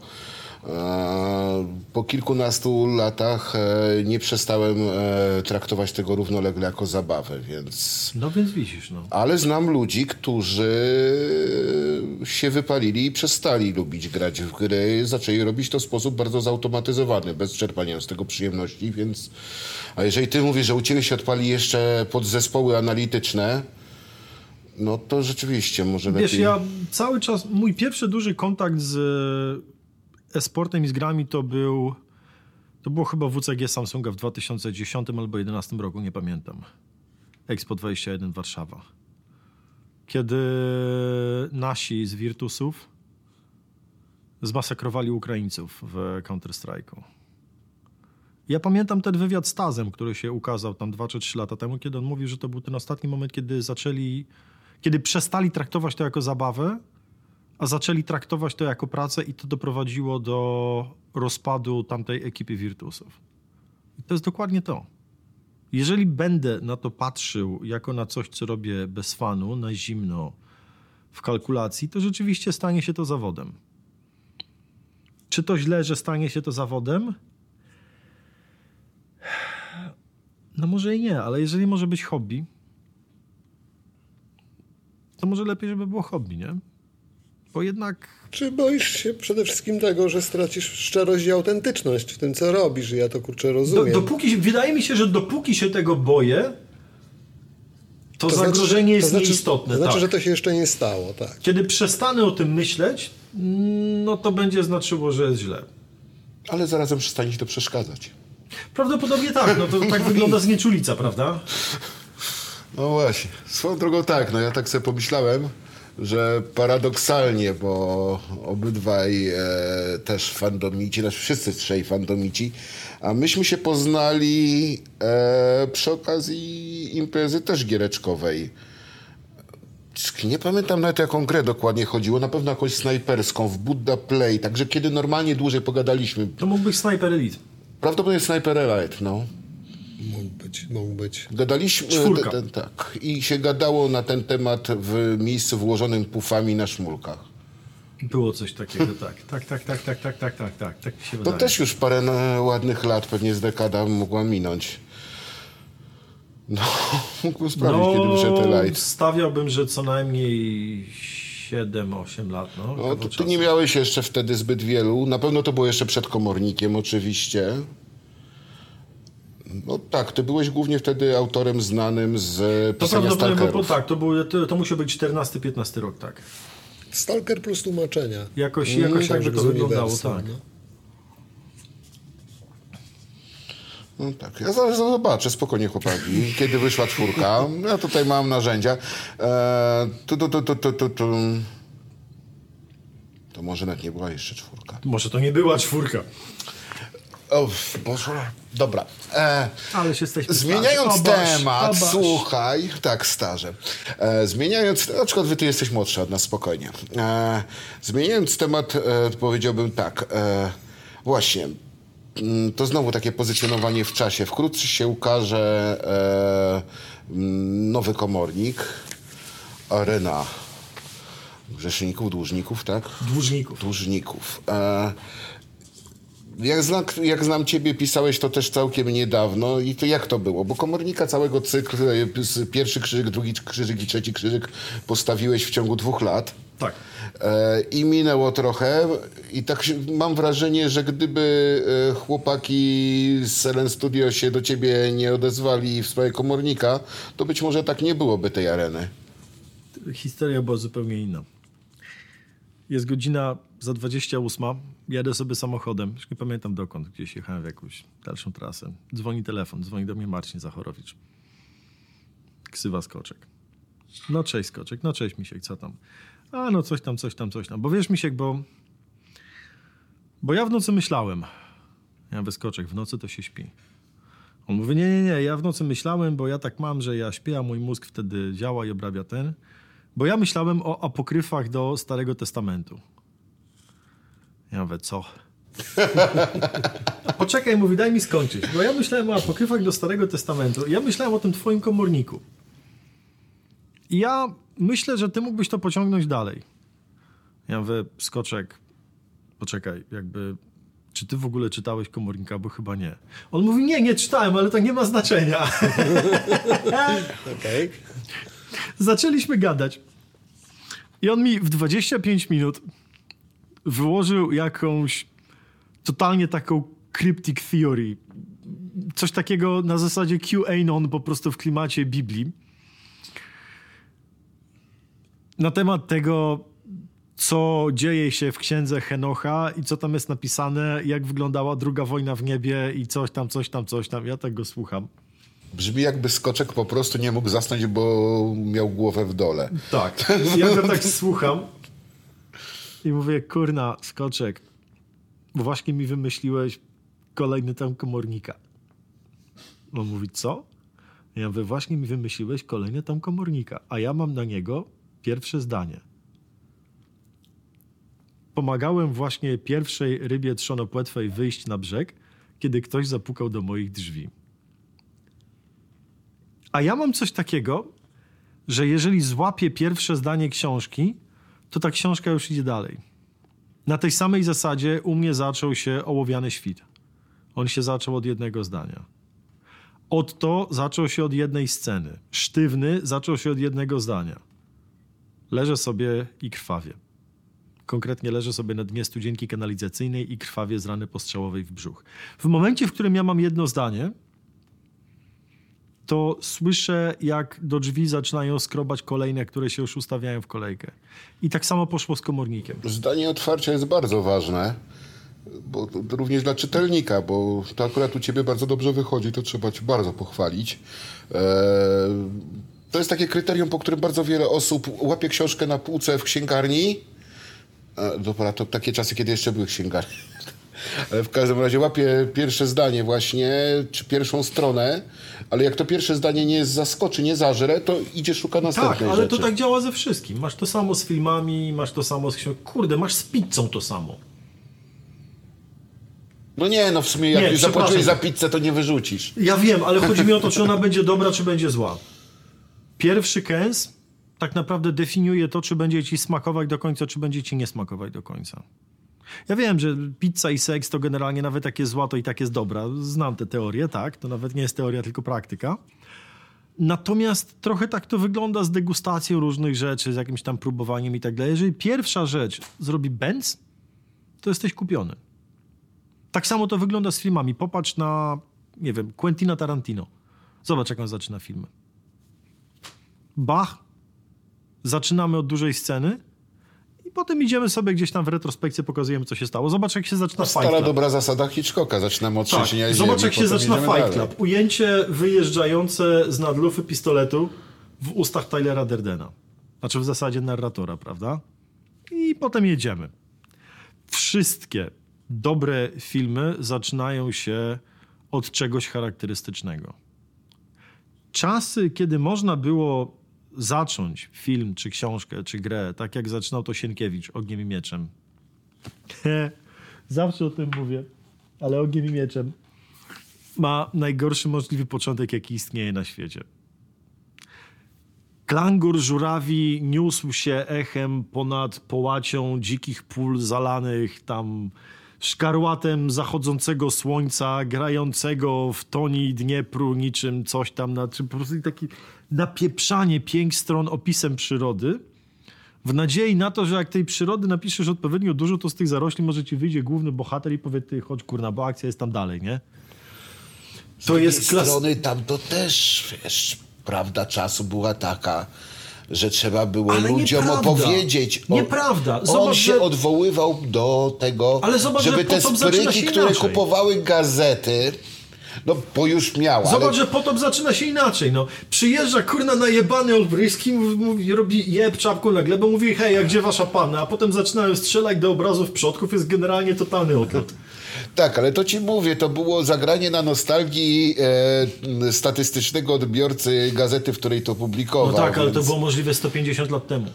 po kilkunastu latach e, nie przestałem e, traktować tego równolegle jako zabawę, więc... No więc widzisz, no. Ale znam ludzi, którzy się wypalili i przestali lubić grać w gry. Zaczęli robić to w sposób bardzo zautomatyzowany, bez czerpania z tego przyjemności, więc... A jeżeli ty mówisz, że u ciebie się odpali jeszcze podzespoły analityczne, No to rzeczywiście może Wiesz, lepiej... ja cały czas, mój pierwszy duży kontakt z e, e-sportem i z grami to był, to było chyba WCG Samsunga w 2010 albo 2011 roku, nie pamiętam. Expo 21 Warszawa. Kiedy nasi z Virtusów zmasakrowali Ukraińców w Counter-Strike'u. Ja pamiętam ten wywiad z Tazem, który się ukazał tam 2 czy 3 lata temu, kiedy on mówił, że to był ten ostatni moment, kiedy zaczęli, kiedy przestali traktować to jako zabawę, a zaczęli traktować to jako pracę i to doprowadziło do rozpadu tamtej ekipy Virtusów. I to jest dokładnie to. Jeżeli będę na to patrzył jako na coś, co robię bez fanu, na zimno, w kalkulacji, to rzeczywiście stanie się to zawodem. Czy to źle, że stanie się to zawodem? No może i nie, ale jeżeli może być hobby, to może lepiej, żeby było hobby, nie? Bo jednak Czy boisz się przede wszystkim tego, że stracisz szczerość i autentyczność w tym, co robisz? I Ja to kurczę do, rozumiem. dopóki, wydaje mi się, że dopóki się tego boję, to, To znaczy, zagrożenie że- jest to znaczy, nieistotne. To znaczy, tak. że to się jeszcze nie stało, tak. Kiedy przestanę o tym myśleć, no to będzie znaczyło, że jest źle. Ale zarazem przestanie ci to przeszkadzać. Prawdopodobnie tak, no to tak wygląda znieczulica, prawda? No właśnie. Swoją drogą tak, no ja tak sobie pomyślałem, że paradoksalnie, bo obydwaj e, też fandomici, znaczy wszyscy trzej fandomici, a myśmy się poznali e, przy okazji imprezy też giereczkowej. Nie pamiętam nawet jaką grę dokładnie chodziło, na pewno jakąś snajperską w Buddha Play, także kiedy normalnie dłużej pogadaliśmy. To mógł być Sniper Elite. Prawdopodobnie Sniper Elite, no. Mógł być, mógł być. Gadaliśmy, tak, i się gadało na ten temat w miejscu włożonym pufami na szmulkach. Było coś takiego, tak. Tak, tak, tak, tak, tak, tak, tak, tak. tak to wydaje. też już parę no, ładnych lat, pewnie z dekada mogła minąć. No, mógłbym sprawdzić, no, kiedy wyszedł light. Stawiałbym, że co najmniej 7-8 lat. No, no to ty nie miałeś jeszcze wtedy zbyt wielu. Na pewno to było jeszcze przed komornikiem, oczywiście. No tak, ty byłeś głównie wtedy autorem znanym z To pisania bo stalkerów. tak, to, był, to, to musiał być 14-15 rok, tak. Stalker plus tłumaczenia. Jakoś, jakoś tak Książek to wyglądało, tak. no. No tak, ja zaraz zobaczę, spokojnie chłopaki, kiedy wyszła czwórka. Ja tutaj mam narzędzia. E, tu, tu, tu, tu, tu, tu, tu. To może nawet nie była jeszcze czwórka. Może to nie była czwórka, O, Boże. Dobra. E, ale się jesteśmy Zmieniając. Obaś, temat, obaś. słuchaj, tak, starze. E, zmieniając, na przykład wy tu jesteś młodszy od nas, spokojnie. E, zmieniając temat, e, powiedziałbym tak, e, właśnie, mm, to znowu takie pozycjonowanie w czasie. Wkrótce się ukaże e, mm, nowy komornik, arena grzeszników, dłużników, tak? Dłużników. dłużników. E, jak, znam, jak znam ciebie, pisałeś to też całkiem niedawno i to jak to było? Bo komornika całego cyklu, e, pierwszy krzyżyk, drugi krzyżyk i trzeci krzyżyk postawiłeś w ciągu dwóch lat. Tak. E, I minęło trochę i tak mam wrażenie, że gdyby e, chłopaki z Selen Studio się do ciebie nie odezwali w sprawie komornika, to być może tak nie byłoby tej areny. Historia była zupełnie inna. Jest godzina za 28. Jadę sobie samochodem. Już nie pamiętam dokąd. Gdzieś jechałem w jakąś dalszą trasę. Dzwoni telefon. Dzwoni do mnie Marcin Zachorowicz. Ksywa Skoczek. No cześć Skoczek. No cześć Misiek. Co tam? A no coś tam, coś tam, coś tam. Bo wiesz Misiek, bo... Bo ja w nocy myślałem. Ja mówię, Skoczek, w nocy to się śpi. On mówi, nie, nie, nie, ja w nocy myślałem, bo ja tak mam, że ja śpię, a mój mózg wtedy działa i obrabia ten. Bo ja myślałem o apokryfach do Starego Testamentu. Ja mówię, co? Poczekaj, mówi, daj mi skończyć. Bo ja myślałem o apokryfach do Starego Testamentu. Ja myślałem o tym twoim komorniku. I ja myślę, że ty mógłbyś to pociągnąć dalej. Ja mówię, skoczek, poczekaj, jakby... Czy ty w ogóle czytałeś komornika? Bo chyba nie. On mówi, nie, nie czytałem, ale to nie ma znaczenia. Okej. Zaczęliśmy gadać. I on mi w 25 minut wyłożył jakąś totalnie taką cryptic theory. Coś takiego na zasadzie QAnon po prostu w klimacie Biblii. na temat tego, co dzieje się w księdze Henocha i co tam jest napisane, jak wyglądała druga wojna w niebie i coś tam, coś tam, coś tam. Ja tego słucham. Brzmi jakby skoczek po prostu nie mógł zasnąć, bo miał głowę w dole. Tak. Ja go tak słucham i mówię, kurna, skoczek, właśnie mi wymyśliłeś kolejny tam komornika. On mówi, co? Ja mówię, właśnie mi wymyśliłeś kolejny tam komornika, a ja mam na niego pierwsze zdanie. Pomagałem właśnie pierwszej rybie trzonopłetwej wyjść na brzeg, kiedy ktoś zapukał do moich drzwi. A ja mam coś takiego, że jeżeli złapię pierwsze zdanie książki, to ta książka już idzie dalej. Na tej samej zasadzie u mnie zaczął się ołowiany świt. On się zaczął od jednego zdania. Otto zaczął się od jednej sceny. Sztywny zaczął się od jednego zdania. Leżę sobie i krwawię. Konkretnie leżę sobie na dnie studzienki kanalizacyjnej i krwawię z rany postrzałowej w brzuch. W momencie, w którym ja mam jedno zdanie, to słyszę, jak do drzwi zaczynają skrobać kolejne, które się już ustawiają w kolejkę. I tak samo poszło z komornikiem. Zdanie otwarcia jest bardzo ważne, bo również dla czytelnika, bo to akurat u ciebie bardzo dobrze wychodzi, to trzeba ci bardzo pochwalić. Eee, to jest takie kryterium, po którym bardzo wiele osób łapie książkę na półce w księgarni. E, dobra, to takie czasy, kiedy jeszcze były księgarnie. Ale w każdym razie łapie pierwsze zdanie właśnie, czy pierwszą stronę, ale jak to pierwsze zdanie nie zaskoczy, nie zażre, to idzie szuka następnej Tak, ale rzeczy. to tak działa ze wszystkim. Masz to samo z filmami, masz to samo z książkami. Kurde, masz z pizzą to samo. No nie, no w sumie jak Nie, już zapłaciłeś za pizzę, to nie wyrzucisz. Ja wiem, ale chodzi mi o to, czy ona będzie dobra, czy będzie zła. Pierwszy kęs tak naprawdę definiuje to, czy będzie ci smakować do końca, czy będzie ci nie smakować do końca. Ja wiem, że pizza i seks to generalnie nawet jak jest zła, to i tak jest dobra. Znam tę teorię, tak? To nawet nie jest teoria, tylko praktyka. Natomiast trochę tak to wygląda z degustacją różnych rzeczy, z jakimś tam próbowaniem i tak dalej. Jeżeli pierwsza rzecz zrobi Benz, to jesteś kupiony. Tak samo to wygląda z filmami. Popatrz na, nie wiem, Quentina Tarantino. Zobacz, jak on zaczyna filmy. Bach, zaczynamy od dużej sceny potem idziemy sobie gdzieś tam w retrospekcję, pokazujemy, co się stało. Zobacz, jak się zaczyna Fight Stara Club. dobra zasada Hitchcocka. Zaczynamy od Tak. trzęsienia Zobacz, jak się zaczyna Fight dalej. Club. Ujęcie wyjeżdżające z nadlufy pistoletu w ustach Tylera Derdena. Znaczy w zasadzie narratora, prawda? I potem jedziemy. Wszystkie dobre filmy zaczynają się od czegoś charakterystycznego. Czasy, kiedy można było zacząć film, czy książkę, czy grę, tak jak zaczynał to Sienkiewicz, Ogniem i Mieczem. Zawsze o tym mówię, ale Ogniem i Mieczem ma najgorszy możliwy początek, jaki istnieje na świecie. Klangur żurawi niósł się echem ponad połacią dzikich pól zalanych tam szkarłatem zachodzącego słońca, grającego w toni Dniepru niczym coś tam, na, czy po prostu taki napieprzanie pięć stron opisem przyrody, w nadziei na to, że jak tej przyrody napiszesz odpowiednio dużo, to z tych zarośli może ci wyjdzie główny bohater i powie, ty chodź kurna, bo akcja jest tam dalej, nie? Z To drugiej jest klas... strony tam to też, wiesz, prawda czasu była taka, że trzeba było Ale ludziom nieprawda. opowiedzieć. O- Nieprawda. On Zobacz, się że- odwoływał do tego, zobacz, że żeby te spryki, które inaczej. kupowały gazety, no bo już miał, Zobacz, ale że potop zaczyna się inaczej, no. Przyjeżdża kurna najebany Olbryski, mówi, robi jeb czapką na glebę, mówi hej, a gdzie wasza panna? A potem zaczynają strzelać do obrazów przodków, jest generalnie totalny odlot. Tak, ale to ci mówię, to było zagranie na nostalgii e, statystycznego odbiorcy gazety, w której to No publikował. tak, ale to było możliwe 150 lat temu,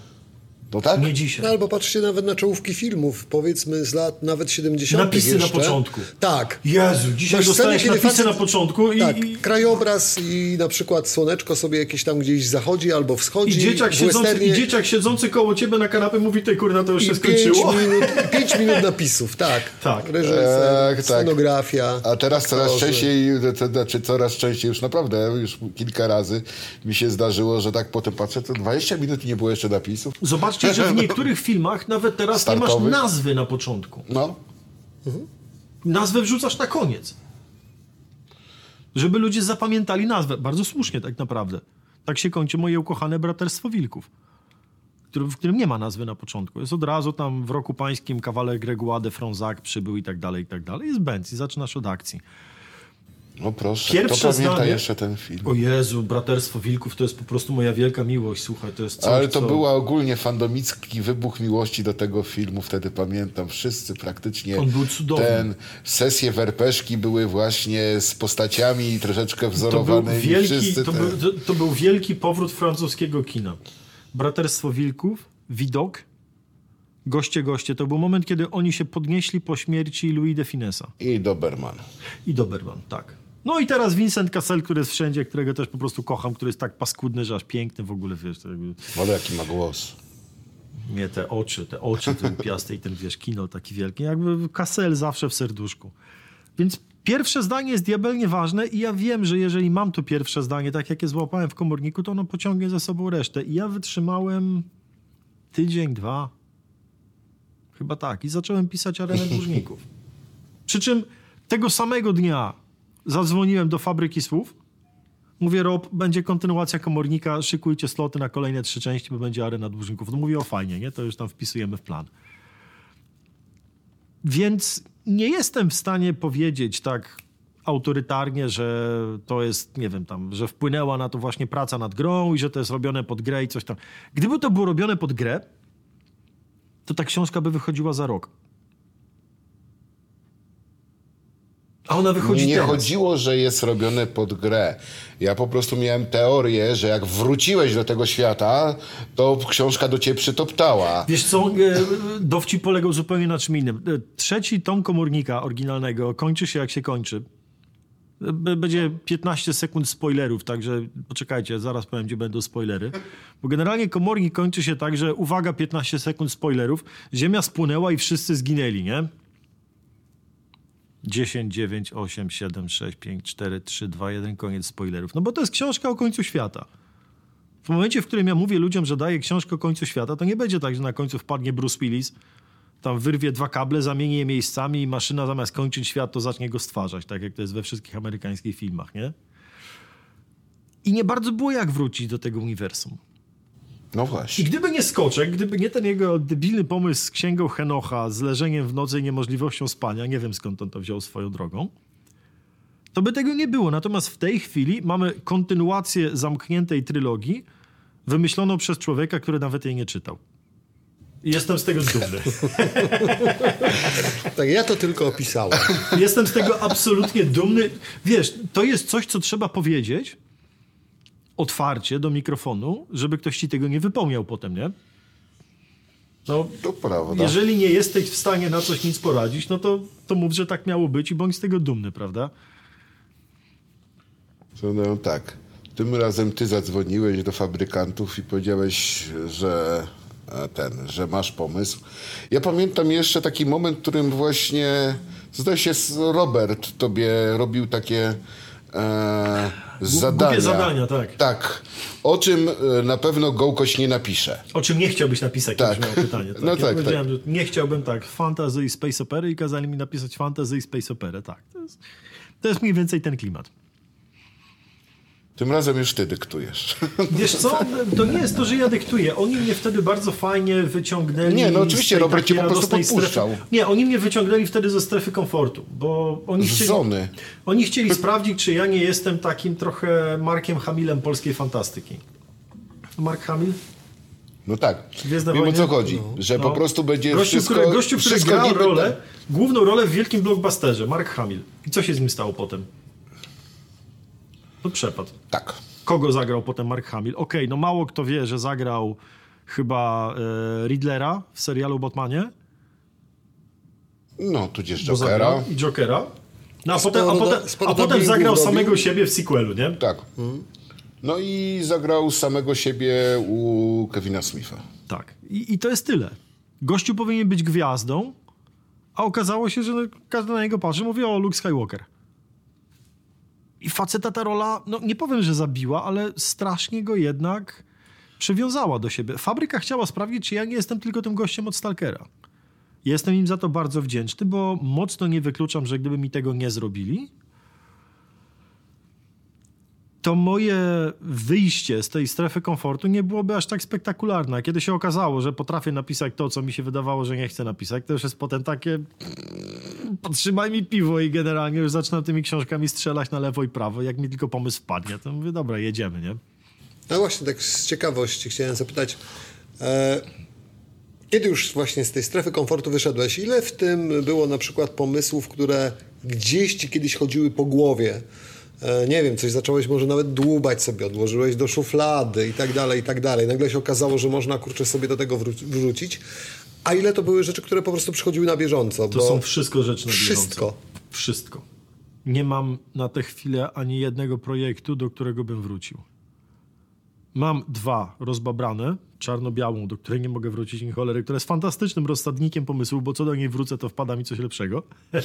No tak? nie dzisiaj. No albo patrzcie nawet na czołówki filmów, powiedzmy z lat nawet 70. Napisy na jeszcze. początku. Tak. Jezu, dzisiaj Masz dostajesz napisy facet- na początku i, Tak, i, krajobraz i na przykład słoneczko sobie jakieś tam gdzieś zachodzi albo i, wschodzi. dzieciak w siedzący, i dzieciak siedzący koło ciebie na kanapie mówi, ty kurna, to już się I pięć skończyło. minut, i pięć minut napisów, tak. Tak. Reżyser, Tak, scenografia. A teraz coraz częściej, to znaczy coraz częściej już naprawdę, już kilka razy mi się zdarzyło, że tak potem patrzę, to 20 minut i nie było jeszcze napisów. Zobaczcie, że w niektórych filmach nawet teraz nie Startowych. masz nazwy na początku. No, Nazwę wrzucasz na koniec. Żeby ludzie zapamiętali nazwę. Bardzo słusznie tak naprawdę. Tak się kończy moje ukochane braterstwo wilków. w którym nie ma nazwy na początku. Jest od razu tam w roku pańskim kawaler Gregoire de Fronzac przybył i tak dalej, i tak dalej. Jest Benz i zaczynasz od akcji. No proszę, Pierwsze to pamięta zdanie- jeszcze ten film. O Jezu, Braterstwo Wilków to jest po prostu moja wielka miłość, słuchaj, to jest coś, Ale to co... była ogólnie fandomicki wybuch miłości do tego filmu, wtedy pamiętam, wszyscy praktycznie On był cudowny. ten, sesje werpeszki były właśnie z postaciami troszeczkę To był, wzorowanymi. wielki, wszyscy to, te... był, to, to był wielki powrót francuskiego kina. Braterstwo Wilków, Widok, Goście, Goście. To był moment, kiedy oni się podnieśli po śmierci Louis de Finesa. I Doberman. I Doberman, tak. No i teraz Vincent Cassel, który jest wszędzie, którego też po prostu kocham, który jest tak paskudny, że aż piękny w ogóle, wiesz, to jakby... Ale jaki ma głos. Mnie te oczy, te oczy te upiaste i ten, wiesz, kino taki wielki. Jakby Cassel zawsze w serduszku. Więc pierwsze zdanie jest diabelnie ważne i ja wiem, że jeżeli mam to pierwsze zdanie, tak jak je złapałem w komorniku, to ono pociągnie za sobą resztę. I ja wytrzymałem tydzień, dwa. Chyba tak. I zacząłem pisać arenę dłużników. Przy czym tego samego dnia zadzwoniłem do fabryki słów. Mówię, Rob, będzie kontynuacja komornika, szykujcie sloty na kolejne trzy części, bo będzie arena dłużników. No mówię, o fajnie, nie? To już tam wpisujemy w plan. Więc nie jestem w stanie powiedzieć tak autorytarnie, że to jest, nie wiem, tam, że wpłynęła na to właśnie praca nad grą i że to jest robione pod grę i coś tam. Gdyby to było robione pod grę, to ta książka by wychodziła za rok. A ona wychodzi nie teraz. chodziło, że jest robione pod grę. Ja po prostu miałem teorię, że jak wróciłeś do tego świata, to książka do ciebie przytoptała. Wiesz co, e, dowcip polegał zupełnie na czym innym. E, Trzeci tom komornika oryginalnego kończy się jak się kończy. E, Będzie 15 sekund spoilerów, także poczekajcie, zaraz powiem, gdzie będą spoilery. Bo generalnie komornik kończy się tak, że uwaga, 15 sekund spoilerów, ziemia spłynęła i wszyscy zginęli, nie? 10, 9, 8, 7, 6, 5, 4, 3, 2, 1, koniec spoilerów. No bo to jest książka o końcu świata. W momencie, w którym ja mówię ludziom, że daję książkę o końcu świata, to nie będzie tak, że na końcu wpadnie Bruce Willis, tam wyrwie dwa kable, zamieni je miejscami i maszyna zamiast kończyć świat, to zacznie go stwarzać, tak jak to jest we wszystkich amerykańskich filmach, nie? I nie bardzo było jak wrócić do tego uniwersum. No I właśnie. gdyby nie Skoczek, gdyby nie ten jego debilny pomysł z księgą Henocha, z leżeniem w nocy i niemożliwością spania, nie wiem skąd on to wziął swoją drogą, to by tego nie było. Natomiast w tej chwili mamy kontynuację zamkniętej trylogii, wymyśloną przez człowieka, który nawet jej nie czytał. I jestem z tego dumny. Tak, ja to tylko opisałem. Jestem z tego absolutnie dumny. Wiesz, to jest coś, co trzeba powiedzieć otwarcie do mikrofonu, żeby ktoś ci tego nie wypomniał potem, nie? No, To prawda. jeżeli nie jesteś w stanie na coś nic poradzić, no to, to mów, że tak miało być i bądź z tego dumny, prawda? No, tak. Tym razem ty zadzwoniłeś do fabrykantów i powiedziałeś, że e, ten, że masz pomysł. Ja pamiętam jeszcze taki moment, w którym właśnie zdaje się Robert tobie robił takie e, zadania. zadania, tak. Tak. O czym e, na pewno Gołkoś nie napisze. O czym nie chciałbyś napisać, Tak. tak. miał pytanie. Tak. No ja tak, powiedziałem, że nie chciałbym tak fantasy i space opery i kazali mi napisać fantasy i space operę. Tak, to jest, to jest mniej więcej ten klimat. Tym razem już ty dyktujesz. Wiesz co, to nie jest to, że ja dyktuję. Oni mnie wtedy bardzo fajnie wyciągnęli. Nie, no oczywiście, Robert cię po prostu podpuszczał. Strefy. Nie, oni mnie wyciągnęli wtedy ze strefy komfortu, bo oni Z chcieli, zony. oni chcieli sprawdzić, czy ja nie jestem takim trochę Markiem Hamilem polskiej fantastyki. Mark Hamill? No tak. Wiem o co chodzi. Że No. po prostu będzie gościu, wszystko... który, gościu, który grał rolę, główną rolę w wielkim blockbusterze, Mark Hamill. I co się z nim stało potem? To przepadł. Tak. Kogo zagrał potem Mark Hamill? Okej, no mało kto wie, że zagrał chyba e, Riddlera w serialu Batmanie. No, tudzież Jokera. I Jokera. No, a potem, a potem, a potem zagrał robił. samego siebie w sequelu, nie? Tak. No i zagrał samego siebie u Kevina Smitha. Tak. I, I to jest tyle. Gościu powinien być gwiazdą, a okazało się, że każdy na niego patrzy, mówi o Luke Skywalker. I faceta ta rola, no nie powiem, że zabiła, ale strasznie go jednak przywiązała do siebie. Fabryka chciała sprawdzić, czy ja nie jestem tylko tym gościem od Stalkera. Jestem im za to bardzo wdzięczny, bo mocno nie wykluczam, że gdyby mi tego nie zrobili, to moje wyjście z tej strefy komfortu nie byłoby aż tak spektakularne. Kiedy się okazało, że potrafię napisać to, co mi się wydawało, że nie chcę napisać, to już jest potem takie podtrzymaj mi piwo i generalnie już zaczynam tymi książkami strzelać na lewo i prawo. Jak mi tylko pomysł wpadnie, to mówię, dobra, jedziemy, nie? No właśnie, tak z ciekawości chciałem zapytać, e, kiedy już właśnie z tej strefy komfortu wyszedłeś, ile w tym było na przykład pomysłów, które gdzieś ci kiedyś chodziły po głowie? E, nie wiem, coś zacząłeś może nawet dłubać sobie, odłożyłeś do szuflady i tak dalej, i tak dalej. Nagle się okazało, że można kurczę sobie do tego wró- wrzucić. A ile to były rzeczy, które po prostu przychodziły na bieżąco? To są wszystko rzeczy na bieżąco. Wszystko. Wszystko. Nie mam na tę chwilę ani jednego projektu, do którego bym wrócił. Mam dwa rozbabrane, czarno-białą, do której nie mogę wrócić ni cholery, która jest fantastycznym rozsadnikiem pomysłu, bo co do niej wrócę, to wpada mi coś lepszego.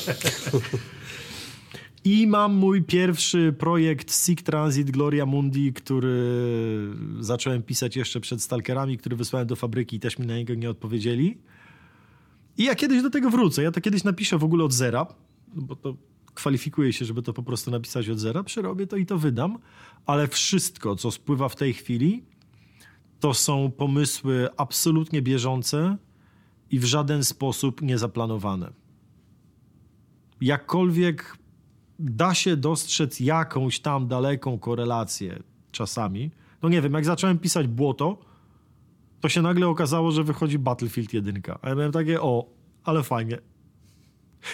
I mam mój pierwszy projekt Sig Transit Gloria Mundi, który zacząłem pisać jeszcze przed Stalkerami, który wysłałem do fabryki i też mi na niego nie odpowiedzieli. I ja kiedyś do tego wrócę. Ja to kiedyś napiszę w ogóle od zera, bo to kwalifikuje się, żeby to po prostu napisać od zera. Przerobię to i to wydam. Ale wszystko, co spływa w tej chwili, to są pomysły absolutnie bieżące i w żaden sposób niezaplanowane. Jakkolwiek da się dostrzec jakąś tam daleką korelację czasami. No nie wiem, jak zacząłem pisać błoto, to się nagle okazało, że wychodzi Battlefield 1. A ja miałem takie, o, ale fajnie.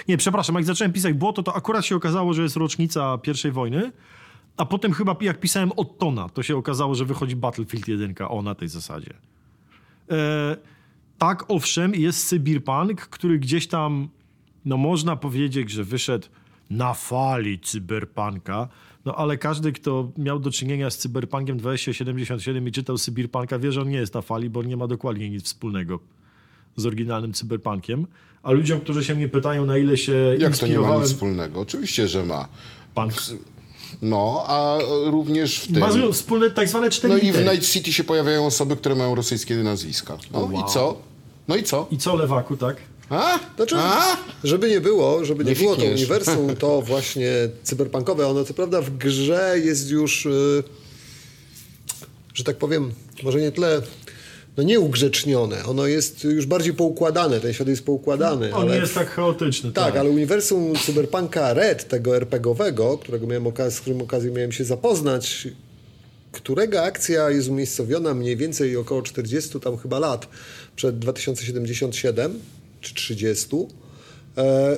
Nie, przepraszam, jak zacząłem pisać błoto, to akurat się okazało, że jest rocznica pierwszej wojny, a potem chyba jak pisałem Ottona, to się okazało, że wychodzi Battlefield 1, o, na tej zasadzie. E, tak, owszem, jest Cyberpunk, który gdzieś tam, no można powiedzieć, że wyszedł na fali cyberpunka, no ale każdy, kto miał do czynienia z cyberpunkiem 2077 i czytał cyberpunka, wie, że on nie jest na fali, bo on nie ma dokładnie nic wspólnego z oryginalnym cyberpunkiem. A ludziom, którzy się mnie pytają, na ile się Jak to nie ma nic wspólnego? Oczywiście, że ma. Punk. No, a również w tym... Ma wspólne tak zwane cztery No i w. Night City się pojawiają osoby, które mają rosyjskie nazwiska. No Wow. i co? No i co? I co, lewaku, tak? A? Znaczy, A? żeby nie było, żeby nie, Nie było to uniwersum, to właśnie cyberpunkowe, ono co prawda w grze jest już, y, że tak powiem, może nie tyle, no nie ugrzecznione, ono jest już bardziej poukładane, ten świat jest poukładany. On ale nie jest tak chaotyczny. tak, ale uniwersum cyberpunka Red, tego RPGowego, którego miałem okaz- z którym okazję miałem się zapoznać, którego akcja jest umiejscowiona mniej więcej około 40 tam chyba lat przed 2077 czy 30. E,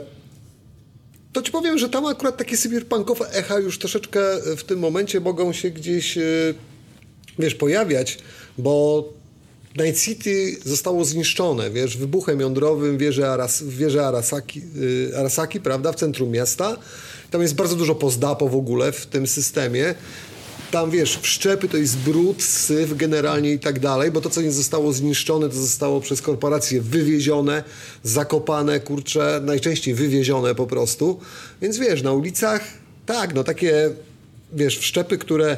to ci powiem, że tam akurat takie cyberpunkowe echa już troszeczkę w tym momencie mogą się gdzieś, e, wiesz, pojawiać, bo Night City zostało zniszczone, wiesz, wybuchem jądrowym wieży, Aras, wieży Arasaki, y, Arasaki, prawda, w centrum miasta. Tam jest bardzo dużo pozdapo w ogóle w tym systemie. Tam, wiesz, wszczepy to jest brud, syf generalnie i tak dalej, bo to, co nie zostało zniszczone, to zostało przez korporacje wywiezione, zakopane, kurcze, najczęściej wywiezione po prostu. Więc wiesz, na ulicach, tak, no takie, wiesz, wszczepy, które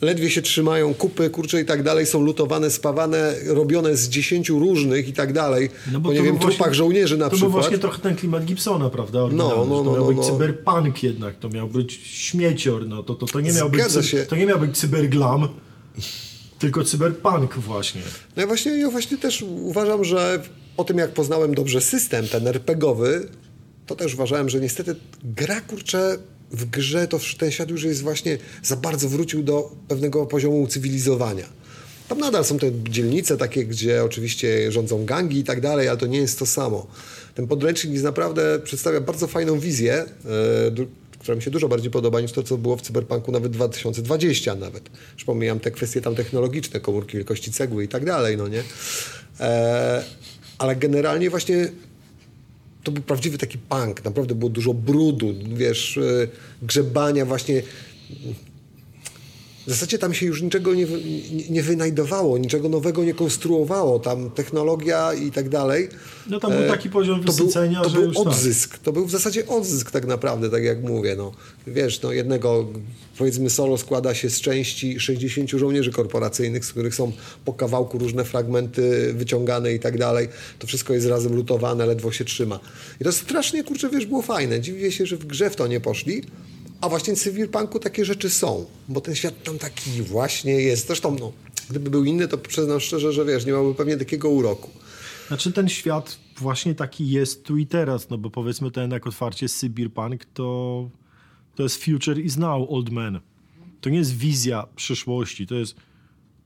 ledwie się trzymają, kupy, kurcze i tak dalej, są lutowane, spawane, robione z dziesięciu różnych i tak dalej, No po, nie to wiem, właśnie- trupach żołnierzy na to przykład. był właśnie trochę ten klimat Gibsona, prawda? No, no, że no, to miał no, być no. cyberpunk jednak, to miał być śmiecior, no to, to, to, nie, miał być, Zgadza cy- się. to nie miał być cyberglam, tylko cyberpunk właśnie. No ja właśnie, ja właśnie też uważam, że po tym jak poznałem dobrze system, ten RPGowy, to też uważałem, że niestety gra, kurczę, w grze to ten świat już jest właśnie za bardzo wrócił do pewnego poziomu cywilizowania. Tam nadal są te dzielnice takie, gdzie oczywiście rządzą gangi i tak dalej, ale to nie jest to samo. Ten podręcznik jest naprawdę przedstawia bardzo fajną wizję, du- która mi się dużo bardziej podoba niż to, co było w Cyberpunku nawet 2020 nawet. Już pomijam te kwestie tam technologiczne, komórki wielkości cegły i tak dalej, no nie? E, ale generalnie właśnie to był prawdziwy taki punk. Naprawdę było dużo brudu, wiesz, y, grzebania właśnie. W zasadzie tam się już niczego nie, nie, nie wynajdowało, niczego nowego nie konstruowało. Tam technologia i tak dalej. No tam był E, taki poziom to był, wysycenia, to że był już tak. odzysk. To był w zasadzie odzysk tak naprawdę, tak jak mówię. No. Wiesz, no jednego powiedzmy solo składa się z części 60 żołnierzy korporacyjnych, z których są po kawałku różne fragmenty wyciągane i tak dalej. To wszystko jest razem lutowane, ledwo się trzyma. I to strasznie, kurczę, wiesz, było fajne. Dziwię się, że w grze w to nie poszli. A właśnie w cyberpunku takie rzeczy są, bo ten świat tam taki właśnie jest. Zresztą, no, gdyby był inny, to przyznam szczerze, że wiesz, nie miałby pewnie takiego uroku. Znaczy ten świat właśnie taki jest tu i teraz, no bo powiedzmy to jednak otwarcie cyberpunk to, to jest future is now, old man. To nie jest wizja przyszłości, to jest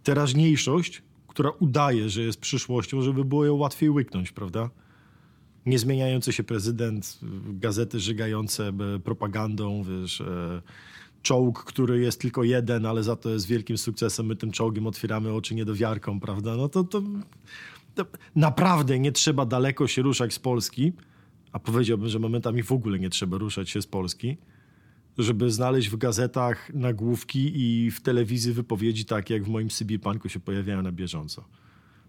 teraźniejszość, która udaje, że jest przyszłością, żeby było ją łatwiej łyknąć, prawda? Niezmieniający się prezydent, gazety żygające e, propagandą, wiesz, e, czołg, który jest tylko jeden, ale za to jest wielkim sukcesem, my tym czołgiem otwieramy oczy niedowiarką, prawda? No to, to, to naprawdę nie trzeba daleko się ruszać z Polski, a powiedziałbym, że momentami w ogóle nie trzeba ruszać się z Polski, żeby znaleźć w gazetach nagłówki i w telewizji wypowiedzi takie, jak w moim Sybipanku się pojawiają na bieżąco.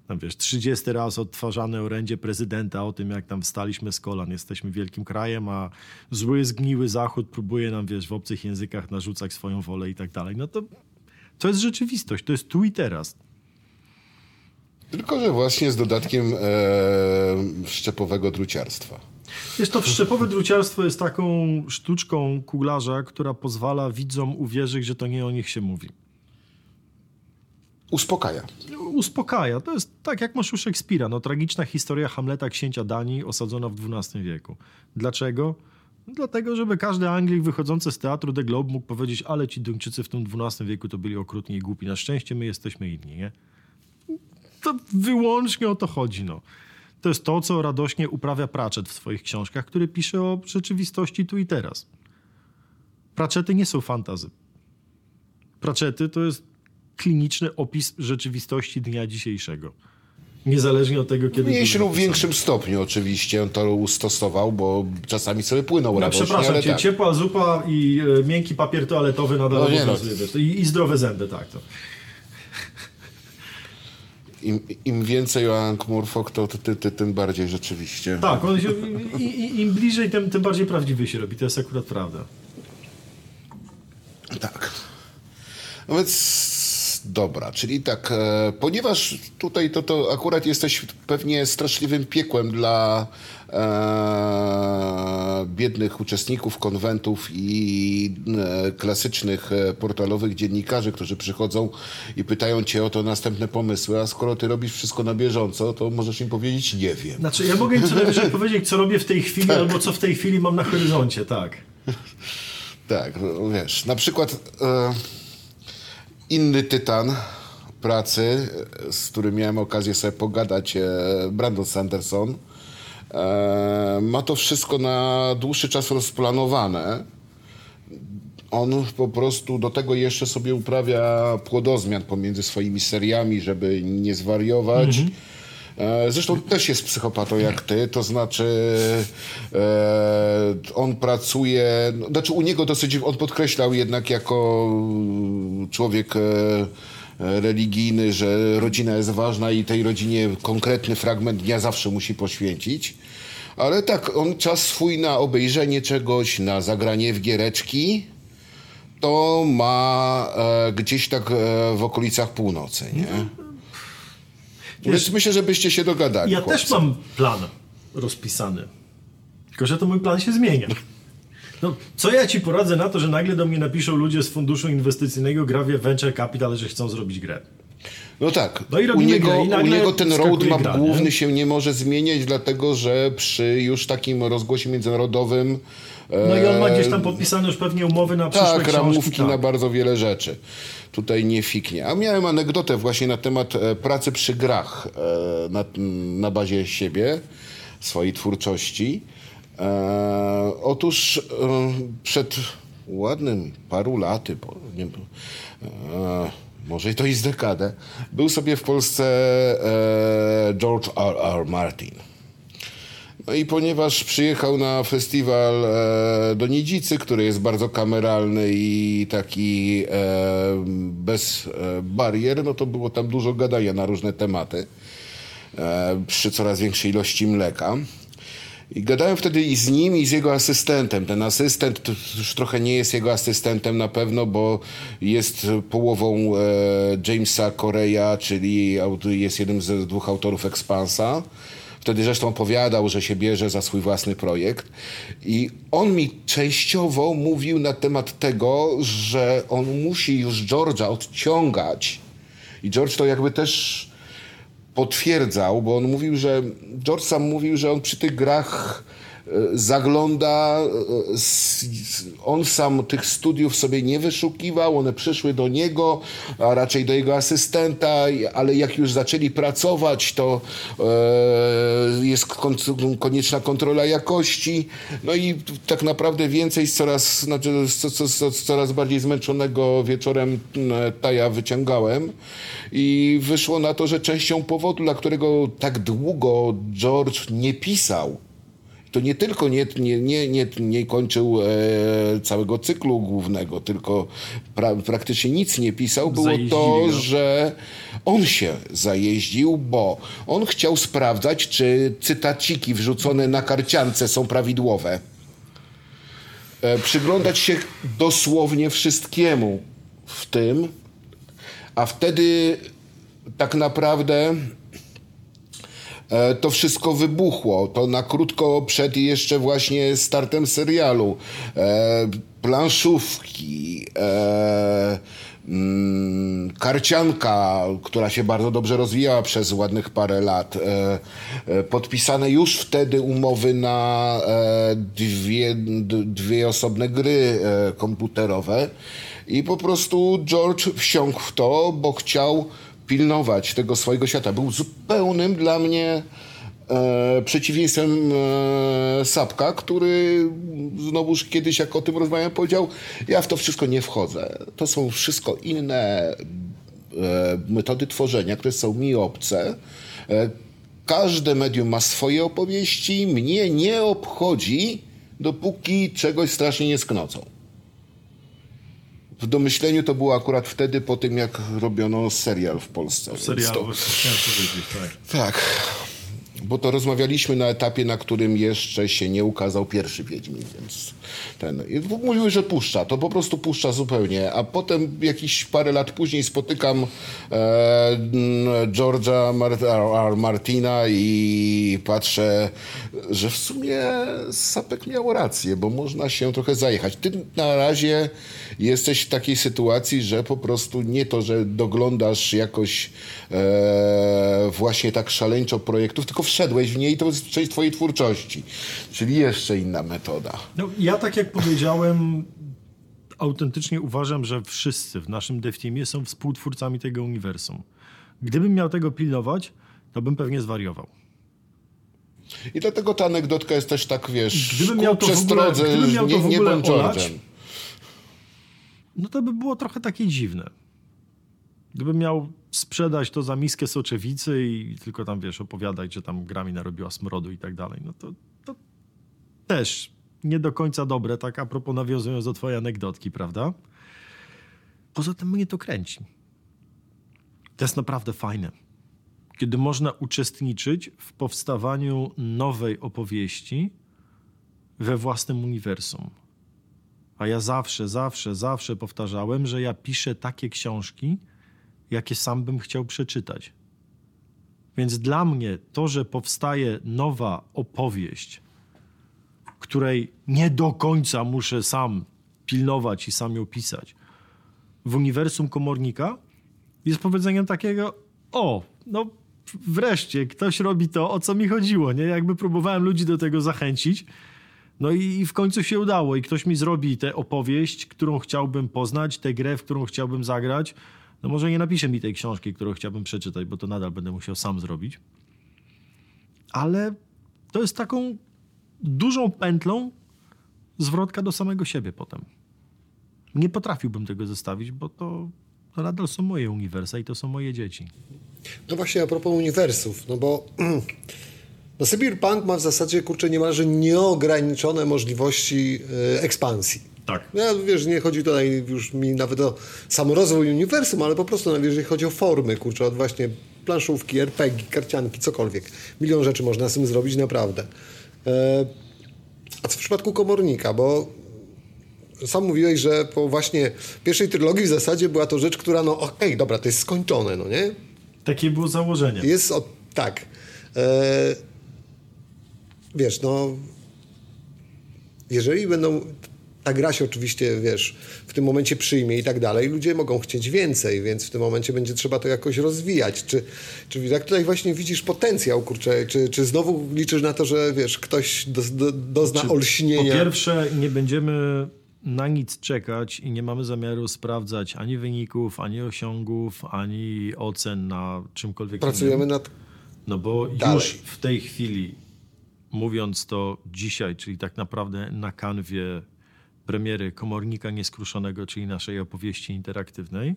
Tam wiesz, 30 raz odtwarzane orędzie prezydenta o tym, jak tam wstaliśmy z kolan, jesteśmy wielkim krajem, a zły, zgniły Zachód próbuje nam, wiesz, w obcych językach narzucać swoją wolę i tak dalej. No to, to jest rzeczywistość, to jest tu i teraz. Tylko, że właśnie z dodatkiem e, szczepowego druciarstwa. Wiesz, to wszczepowe druciarstwo jest taką sztuczką kuglarza, która pozwala widzom uwierzyć, że to nie o nich się mówi. Uspokaja. Uspokaja. To jest tak, jak masz u Szekspira. No, tragiczna historia Hamleta, księcia Danii, osadzona w XII wieku. Dlaczego? Dlatego, żeby każdy Anglik wychodzący z teatru The Globe mógł powiedzieć, ale ci Duńczycy w tym XII wieku to byli okrutni i głupi. Na szczęście my jesteśmy inni, nie? To wyłącznie o to chodzi, no. To jest to, co radośnie uprawia Pratchett w swoich książkach, który pisze o rzeczywistości tu i teraz. Pratchety nie są fantazy. Pratchety to jest kliniczny opis rzeczywistości dnia dzisiejszego. Niezależnie od tego, kiedy... W mniejszym lub większym stopniu oczywiście on to ustosował, bo czasami sobie płynął no, radośnie, Przepraszam cię, tak. ciepła zupa i e, miękki papier toaletowy nadal No nie no. I, I zdrowe zęby, tak. To. Im, Im więcej o Ankh-Morpork, to ty, ty, tym bardziej rzeczywiście. Tak, on się, i, i, im bliżej, tym, tym bardziej prawdziwy się robi. To jest akurat prawda. Tak. No więc dobra, czyli tak, e, ponieważ tutaj to, to akurat jesteś pewnie straszliwym piekłem dla e, biednych uczestników konwentów i e, klasycznych e, portalowych dziennikarzy, którzy przychodzą i pytają cię o to następne pomysły, a skoro ty robisz wszystko na bieżąco, to możesz im powiedzieć nie wiem. Znaczy, ja mogę im co najwyżej powiedzieć, co robię w tej chwili, albo co w tej chwili mam na horyzoncie, tak. Tak, wiesz, na przykład e, inny tytan pracy, z którym miałem okazję sobie pogadać, e, Brandon Sanderson, e, ma to wszystko na dłuższy czas rozplanowane. On po prostu do tego jeszcze sobie uprawia płodozmian pomiędzy swoimi seriami, żeby nie zwariować. E, Zresztą też jest psychopatą jak ty, to znaczy e, on pracuje, no, znaczy u niego dosyć, on podkreślał jednak jako człowiek e, religijny, że rodzina jest ważna i tej rodzinie konkretny fragment dnia zawsze musi poświęcić. Ale tak, on czas swój na obejrzenie czegoś, na zagranie w giereczki, to ma e, gdzieś tak e, w okolicach północy, nie? Więc myślę, że byście się dogadali. Ja chłopcy. też mam plan rozpisany. Tylko, że to mój plan się zmienia. No, co ja ci poradzę na to, że nagle do mnie napiszą ludzie z funduszu inwestycyjnego Gravia Venture Capital, że chcą zrobić grę? No tak. No i u, niego, grę u niego ten roadmap gra, nie? główny się nie może zmieniać, dlatego że przy już takim rozgłosie międzynarodowym No i on ma e, gdzieś tam podpisane już pewnie umowy na przyszłe tak, książki. ramówki tak. na bardzo wiele rzeczy. Tutaj nie fiknie. A miałem anegdotę właśnie na temat e, pracy przy grach e, na, na bazie siebie, swojej twórczości. E, otóż przed ładnym paru laty, bo nie, może to i z dekadę, był sobie w Polsce George R. R. Martin. No i ponieważ przyjechał na festiwal e, do Nidzicy, który jest bardzo kameralny i taki e, bez e, barier, no to było tam dużo gadania na różne tematy e, przy coraz większej ilości mleka. I gadałem wtedy i z nim, i z jego asystentem. Ten asystent już trochę nie jest jego asystentem na pewno, bo jest połową e, Jamesa Korea, czyli jest jednym z dwóch autorów Expansa. Wtedy zresztą opowiadał, że się bierze za swój własny projekt. I on mi częściowo mówił na temat tego, że on musi już George'a odciągać. I George to jakby też potwierdzał, bo on mówił, że George sam mówił, że on przy tych grach zagląda, e, s- s- on sam tych studiów sobie nie wyszukiwał, one przyszły do niego, a raczej do jego asystenta, ale jak już zaczęli pracować, to e, jest kon- konieczna kontrola jakości, no i tak naprawdę więcej z coraz, znaczy coraz bardziej zmęczonego wieczorem Taja wyciągałem. I wyszło na to, że częścią powodu, dla którego tak długo George nie pisał, to nie tylko nie, nie, nie, nie, nie kończył e, całego cyklu głównego, tylko pra, praktycznie nic nie pisał, było Zajeździli to, go. że on się zajeździł, bo on chciał sprawdzać, czy cytaciki wrzucone na karciance są prawidłowe. E, przyglądać się dosłownie wszystkiemu w tym, a wtedy tak naprawdę to wszystko wybuchło. To na krótko przed jeszcze właśnie startem serialu. E, planszówki, e, mm, karcianka, która się bardzo dobrze rozwijała przez ładnych parę lat. E, e, podpisane już wtedy umowy na e, dwie, dwie osobne gry e, komputerowe. I po prostu George wsiąkł w to, bo chciał pilnować tego swojego świata. Był zupełnym dla mnie e, przeciwieństwem e, Sapka, który znowuż kiedyś, jak o tym rozmawiałem, powiedział, ja w to wszystko nie wchodzę. To są wszystko inne e, metody tworzenia, które są mi obce. E, każde medium ma swoje opowieści, mnie nie obchodzi, dopóki czegoś strasznie nie sknocą. W domyśleniu to było akurat wtedy, po tym jak robiono serial w Polsce. Serialu, to- chciałem powiedzieć, tak. tak. Bo to rozmawialiśmy na etapie, na którym jeszcze się nie ukazał pierwszy Wiedźmin, więc ten. I mówiły, że puszcza, to po prostu puszcza zupełnie. A potem jakieś parę lat później spotykam e, George'a R. Martina i patrzę, że w sumie Sapek miał rację, bo można się trochę zajechać. Ty na razie jesteś w takiej sytuacji, że po prostu nie to, że doglądasz jakoś e, właśnie tak szaleńczo projektów, tylko wszedłeś w nie i to jest część twojej twórczości. Czyli jeszcze inna metoda. No, ja tak jak powiedziałem, autentycznie uważam, że wszyscy w naszym dev teamie są współtwórcami tego uniwersum. Gdybym miał tego pilnować, to bym pewnie zwariował. I dlatego ta anegdotka jest też tak, wiesz, Gdybym miał to w ogóle- przestrodze, gdybym miał to nie, w nie olać. No to by było trochę takie dziwne. Gdybym miał sprzedać to za miskę soczewicy i tylko tam, wiesz, opowiadać, że tam gra mi narobiła smrodu i tak dalej, no to, to też nie do końca dobre, tak a propos nawiązując do twojej anegdotki, prawda? Poza tym mnie to kręci. To jest naprawdę fajne. Kiedy można uczestniczyć w powstawaniu nowej opowieści we własnym uniwersum. A ja zawsze, zawsze, zawsze powtarzałem, że ja piszę takie książki, jakie sam bym chciał przeczytać. Więc dla mnie to, że powstaje nowa opowieść, której nie do końca muszę sam pilnować i sam ją pisać, w uniwersum komornika jest powiedzeniem takiego: O, no wreszcie ktoś robi to, o co mi chodziło. Nie? Jakby próbowałem ludzi do tego zachęcić. No i, i w końcu się udało i ktoś mi zrobi tę opowieść, którą chciałbym poznać, tę grę, w którą chciałbym zagrać. No może nie napisze mi tej książki, którą chciałbym przeczytać, bo to nadal będę musiał sam zrobić. Ale to jest taką dużą pętlą zwrotka do samego siebie potem. Nie potrafiłbym tego zostawić, bo to, to nadal są moje uniwersa i to są moje dzieci. No właśnie a propos uniwersów, no bo no Cyberpunk ma w zasadzie, kurczę, niemalże nieograniczone możliwości e, ekspansji. Tak. Ja, wiesz, nie chodzi tutaj już mi nawet o sam rozwój uniwersum, ale po prostu nawet jeżeli chodzi o formy, kurczę, od właśnie planszówki, RPG, karcianki, cokolwiek. Milion rzeczy można z tym zrobić, naprawdę. E, a co w przypadku komornika, bo sam mówiłeś, że po właśnie pierwszej trylogii w zasadzie była to rzecz, która, no okej, dobra, to jest skończone, no nie? Takie było założenie. Jest od, tak. E, wiesz, no jeżeli będą ta gra się oczywiście, wiesz, w tym momencie przyjmie i tak dalej, ludzie mogą chcieć więcej, więc w tym momencie będzie trzeba to jakoś rozwijać. Czy, czy jak tutaj właśnie widzisz potencjał, kurczę, czy, czy znowu liczysz na to, że wiesz, ktoś do, do, dozna Czy olśnienia? Po pierwsze, nie będziemy na nic czekać i nie mamy zamiaru sprawdzać ani wyników, ani osiągów, ani ocen na czymkolwiek Pracujemy innym. nad... No bo dalej. już w tej chwili, mówiąc to dzisiaj, czyli tak naprawdę na kanwie premiery Komornika Nieskruszonego, czyli naszej opowieści interaktywnej,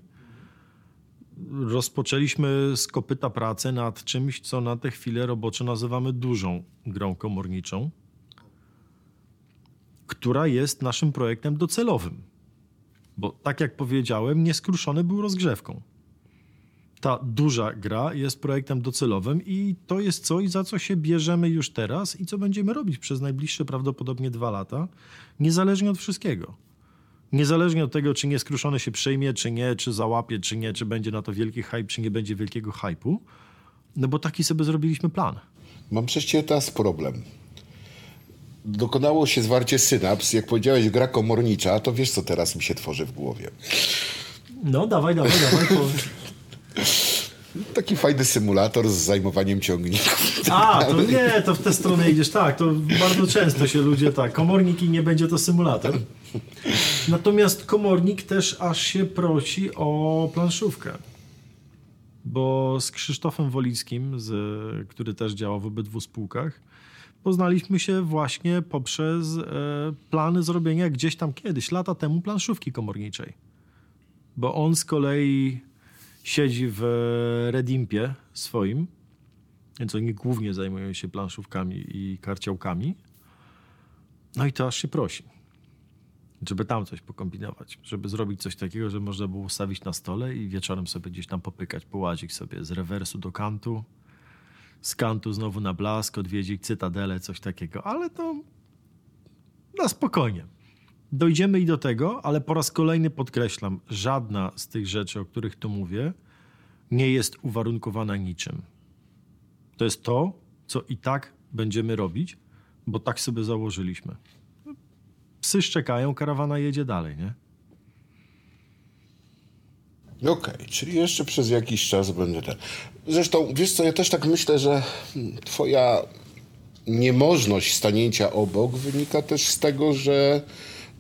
rozpoczęliśmy z kopyta pracę nad czymś, co na tę chwilę roboczo nazywamy dużą grą komorniczą, która jest naszym projektem docelowym. Bo tak jak powiedziałem, Nieskruszony był rozgrzewką ta duża gra jest projektem docelowym i to jest coś, za co się bierzemy już teraz i co będziemy robić przez najbliższe prawdopodobnie dwa lata, niezależnie od wszystkiego. Niezależnie od tego, czy nieskruszony się przejmie, czy nie, czy załapie, czy nie, czy będzie na to wielki hype, czy nie będzie wielkiego hype'u, no bo taki sobie zrobiliśmy plan. Mam przez ciebie teraz problem. Dokonało się zwarcie synaps. Jak powiedziałeś gra komornicza, to wiesz, co teraz mi się tworzy w głowie. No, dawaj, dawaj, dawaj. Taki fajny symulator z zajmowaniem ciągników. A, to nie, to w tę stronę idziesz. Tak, to bardzo często się ludzie tak. Komornik i nie będzie to symulator. Natomiast komornik też aż się prosi o planszówkę. Bo z Krzysztofem Wolickim, z, który też działa w obydwu spółkach, poznaliśmy się właśnie poprzez e, plany zrobienia gdzieś tam kiedyś, lata temu, planszówki komorniczej. Bo on z kolei siedzi w Redimpie swoim, więc oni głównie zajmują się planszówkami i karciołkami. No i to aż się prosi, żeby tam coś pokombinować, żeby zrobić coś takiego, że można było ustawić na stole i wieczorem sobie gdzieś tam popykać, połazić sobie z rewersu do kantu, z kantu znowu na blask, odwiedzić cytadelę, coś takiego, ale to na spokojnie. Dojdziemy i do tego, ale po raz kolejny podkreślam, żadna z tych rzeczy, o których tu mówię, nie jest uwarunkowana niczym. To jest to, co i tak będziemy robić, bo tak sobie założyliśmy. Psy szczekają, karawana jedzie dalej, nie? Okej, czyli jeszcze przez jakiś czas będę ten. Zresztą, wiesz co, ja też tak myślę, że twoja niemożność stanięcia obok wynika też z tego, że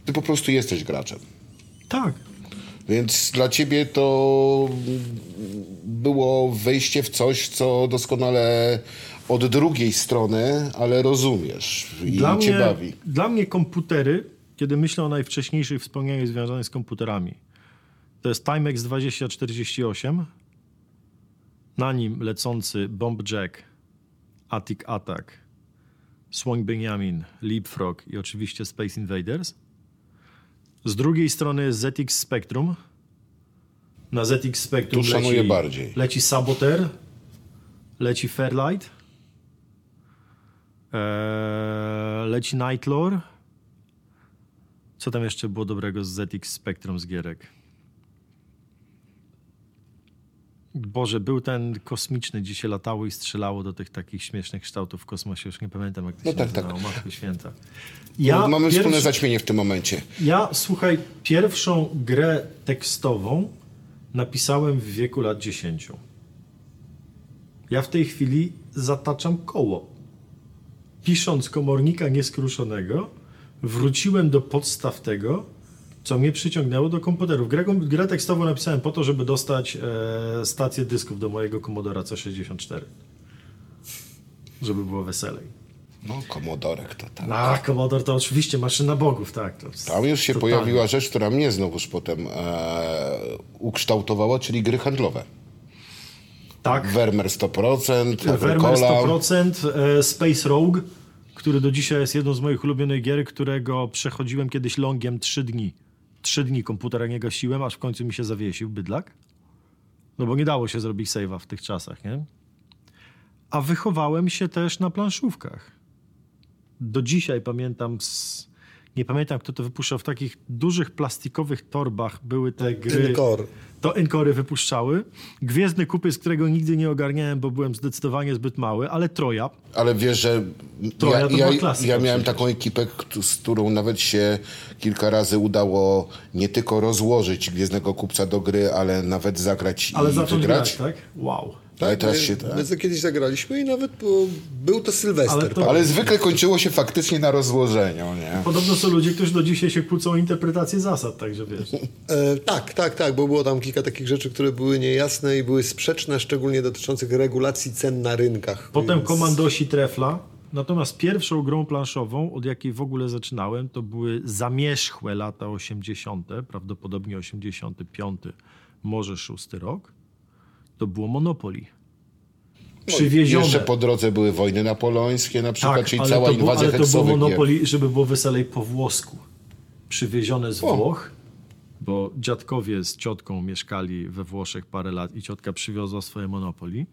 ty po prostu jesteś graczem. Tak. Więc dla ciebie to było wejście w coś, co doskonale od drugiej strony, ale rozumiesz i Dla cię mnie, bawi. dla mnie komputery, kiedy myślę o najwcześniejszych wspomnieniach związanych z komputerami, to jest Timex 2048, na nim lecący Bomb Jack, Attic Attack, Słoń Benjamin, Leapfrog i oczywiście Space Invaders. Z drugiej strony jest ZX Spectrum. Na ZX Spectrum Tu szanuję leci, bardziej. leci Saboteur, leci Fairlight, eee, leci Nightlore. Co tam jeszcze było dobrego z ZX Spectrum z gierek? Boże, był ten kosmiczny, gdzie się latało i strzelało do tych takich śmiesznych kształtów w kosmosie. Już nie pamiętam, jak to No się tak, nazywało. tak. Matko Święta. No, Mamy pierwszy- wspólne zaćmienie w tym momencie. ja, słuchaj, pierwszą grę tekstową napisałem w wieku lat 10. Ja w tej chwili zataczam koło. Pisząc komornika nieskruszonego, wróciłem do podstaw tego, co mnie przyciągnęło do komputerów. Grę, grę tekstową napisałem po to, żeby dostać e, stację dysków do mojego Commodora C64. Żeby było weselej. No, komodorek to tak. A, Commodore to oczywiście maszyna bogów, tak. To Tam już się totalnie. pojawiła rzecz, która mnie znowuż potem e, ukształtowała, czyli gry handlowe. Tak. Wermer 100%, Vermeer Agricola. 100%, e, Space Rogue, który do dzisiaj jest jedną z moich ulubionych gier, którego przechodziłem kiedyś longiem 3 dni. 3 dni komputera nie gasiłem, aż w końcu mi się zawiesił bydlak. No bo nie dało się zrobić save'a w tych czasach, nie? A wychowałem się też na planszówkach. Do dzisiaj pamiętam z Nie pamiętam, kto to wypuszczał. W takich dużych plastikowych torbach były te gry. Encore. To Enkory wypuszczały. Gwiezdny kupiec, którego nigdy nie ogarniałem, bo byłem zdecydowanie zbyt mały, ale Troja. Ale wiesz, że Troja ja, to była ja, klasyka ja miałem taką ekipę, z którą nawet się kilka razy udało nie tylko rozłożyć Gwiezdnego Kupca do gry, ale nawet zagrać Ale i zacząć wygrać. grać, tak? Wow. Ale teraz my, się... my za kiedyś zagraliśmy i nawet był to Sylwester. Ale to- Ale zwykle kończyło się faktycznie na rozłożeniu, nie? Podobno są ludzie, którzy do dzisiaj się kłócą o interpretację zasad, także wiesz. E, tak, tak, tak, bo było tam kilka takich rzeczy, które były niejasne i były sprzeczne, szczególnie dotyczących regulacji cen na rynkach. Potem Więc- komandosi trefla. Natomiast pierwszą grą planszową, od jakiej w ogóle zaczynałem, to były zamierzchłe lata 80., prawdopodobnie 85, może 6 rok. To było Monopoly. Przywiezione. Jeszcze po drodze były wojny napoleońskie na przykład, tak, czyli cała to, było, inwazja ale to było. Monopoly, żeby było weselej po włosku. Przywiezione z O. Włoch, bo dziadkowie z ciotką mieszkali we Włoszech parę lat i ciotka przywiozła swoje Monopoly.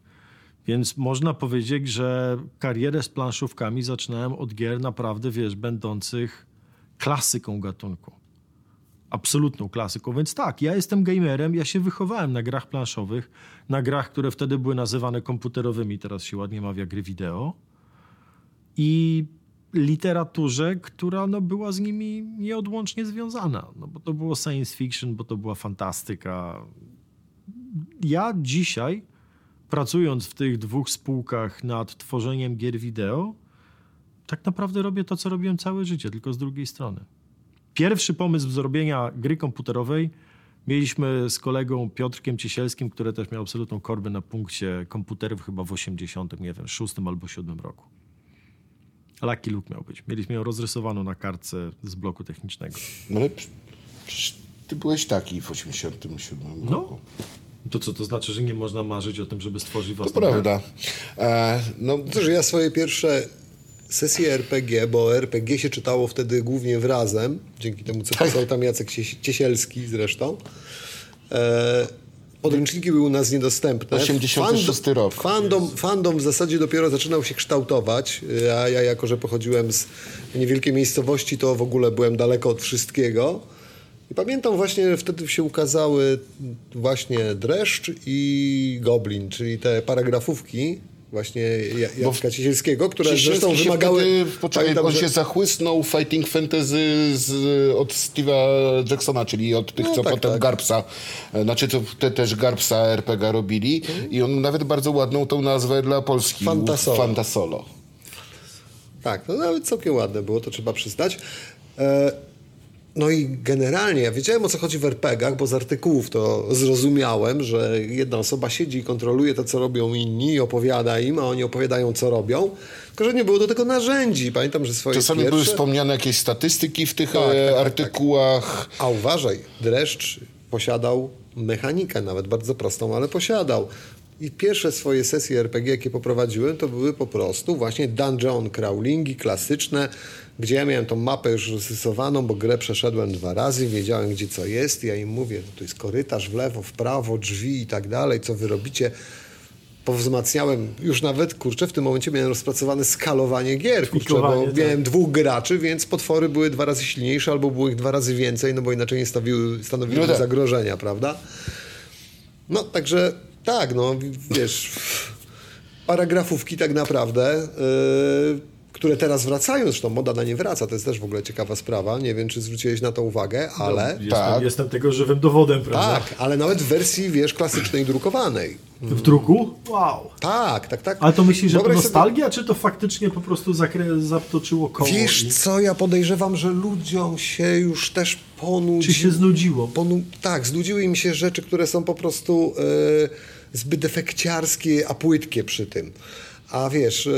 Więc można powiedzieć, że karierę z planszówkami zaczynałem od gier naprawdę, wiesz, będących klasyką gatunku. Absolutną klasyką. Więc tak, ja jestem gamerem, ja się wychowałem na grach planszowych, na grach, które wtedy były nazywane komputerowymi, teraz się ładnie mawia gry wideo i literaturze, która no, była z nimi nieodłącznie związana. No, bo to było science fiction, bo to była fantastyka. Ja dzisiaj, pracując w tych dwóch spółkach nad tworzeniem gier wideo, tak naprawdę robię to, co robiłem całe życie, tylko z drugiej strony. Pierwszy pomysł zrobienia gry komputerowej mieliśmy z kolegą Piotrkiem Ciesielskim, który też miał absolutną korbę na punkcie komputerów chyba w 80, nie wiem, 6 albo 7 roku. Lucky Luke miał być. Mieliśmy ją rozrysowaną na kartce z bloku technicznego. No ale przecież ty byłeś taki w 87 No. roku. To co, to znaczy, że nie można marzyć o tym, żeby stworzyć To własną grę? prawda. E, no, Cóż, ja swoje pierwsze sesje RPG, bo RPG się czytało wtedy głównie wrazem, dzięki temu, co pisał tam Jacek Cies- Ciesielski zresztą. E, podręczniki były u nas niedostępne. 86 rok. Fandom, fandom w zasadzie dopiero zaczynał się kształtować, a ja jako, że pochodziłem z niewielkiej miejscowości, to w ogóle byłem daleko od wszystkiego. I pamiętam właśnie, że wtedy się ukazały właśnie Dreszcz i Goblin, czyli te paragrafówki właśnie Ja- Jacka Ciesielskiego, które zresztą wymagały... Wtedy, poczekaj, pamiętam, on że- się zachłysnął fighting fantasy z, od Steve'a Jacksona, czyli od tych, No co tak, potem tak. Garbsa, e, znaczy to te też Garbsa RPG robili i on nawet bardzo ładną tą nazwę dla Polski. Fantasolo. Fantasolo. Tak, no nawet całkiem ładne było, to trzeba przyznać. E, no i generalnie ja wiedziałem o co chodzi w RPG-ach, bo z artykułów to zrozumiałem, że jedna osoba siedzi i kontroluje to, co robią inni i opowiada im, a oni opowiadają, co robią. Tylko, że nie było do tego narzędzi. Pamiętam, że swoje Czasami pierwsze... były wspomniane jakieś statystyki w tych Tak, e, tak, tak, tak. artykułach. A uważaj, dreszcz posiadał mechanikę, nawet bardzo prostą, ale posiadał. I pierwsze swoje sesje RPG, jakie poprowadziłem, to były po prostu właśnie dungeon crawlingi klasyczne, gdzie ja miałem tą mapę już rozrysowaną, bo grę przeszedłem dwa razy, wiedziałem gdzie co jest. Ja im mówię, no tu jest korytarz w lewo, w prawo, drzwi i tak dalej, co wy robicie. Powzmacniałem już nawet, kurczę, w tym momencie miałem rozpracowane skalowanie gier, kurczę, bo tak. miałem dwóch graczy, więc potwory były dwa razy silniejsze albo było ich dwa razy więcej, no bo inaczej nie stanowiły, stanowiły No tak. zagrożenia, prawda? No, także tak, no, wiesz, paragrafówki tak naprawdę, yy, które teraz wracają, zresztą moda na nie wraca, to jest też w ogóle ciekawa sprawa, nie wiem, czy zwróciłeś na to uwagę, ale... Jestem, Tak. jestem tego żywym dowodem, prawda? Tak, ale nawet w wersji, wiesz, klasycznej drukowanej. W druku? Wow. Tak, tak, tak. Ale to myślisz, że to Wyobraź sobie- nostalgia, czy to faktycznie po prostu zakrę- zatoczyło koło? Wiesz i... co, ja podejrzewam, że ludziom się już też ponudzi... Czy się znudziło? Ponu- tak, znudziły im się rzeczy, które są po prostu e, zbyt efekciarskie, a płytkie przy tym. A wiesz, e,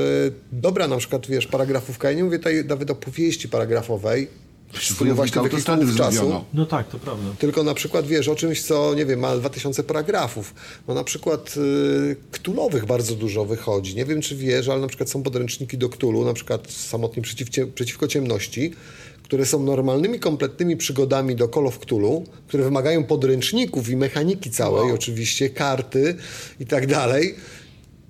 dobra na przykład, wiesz, paragrafówka, ja nie mówię tutaj nawet o powieści paragrafowej, z stylu właśnie takich słów czasu. No tak, to prawda. tylko na przykład, wiesz, o czymś, co, nie wiem, ma 2000 paragrafów. No na przykład y, ktulowych bardzo dużo wychodzi. Nie wiem, czy wiesz, ale na przykład są podręczniki do ktulu, na przykład Samotni przeciw, przeciwko ciemności, które są normalnymi, kompletnymi przygodami do Call of Cthulhu, które wymagają podręczników i mechaniki całej, oczywiście, karty i tak dalej.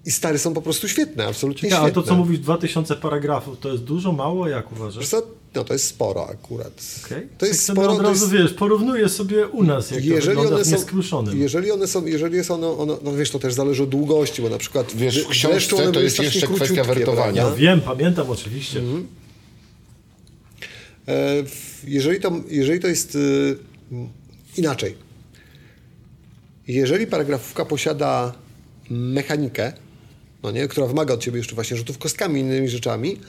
I stare są po prostu świetne, absolutnie Ciekawe, ale świetne. to co mówisz, 2000 paragrafów, to jest dużo, mało, jak uważasz? No to jest sporo akurat. Okay. To jest tak sporo. Od razu jest, wiesz, porównuję sobie u nas, jak jeżeli to wygląda one są, jeżeli one są, jeżeli jest ono, ono, no wiesz, to też zależy od długości, bo na przykład Wiesz, w książce to jest jeszcze kwestia wertowania. prawda? Wiem, pamiętam oczywiście. Mhm. E, Jeżeli to, jeżeli to jest y, inaczej, jeżeli paragrafówka posiada mechanikę, no nie, która wymaga od ciebie jeszcze właśnie rzutów kostkami innymi rzeczami,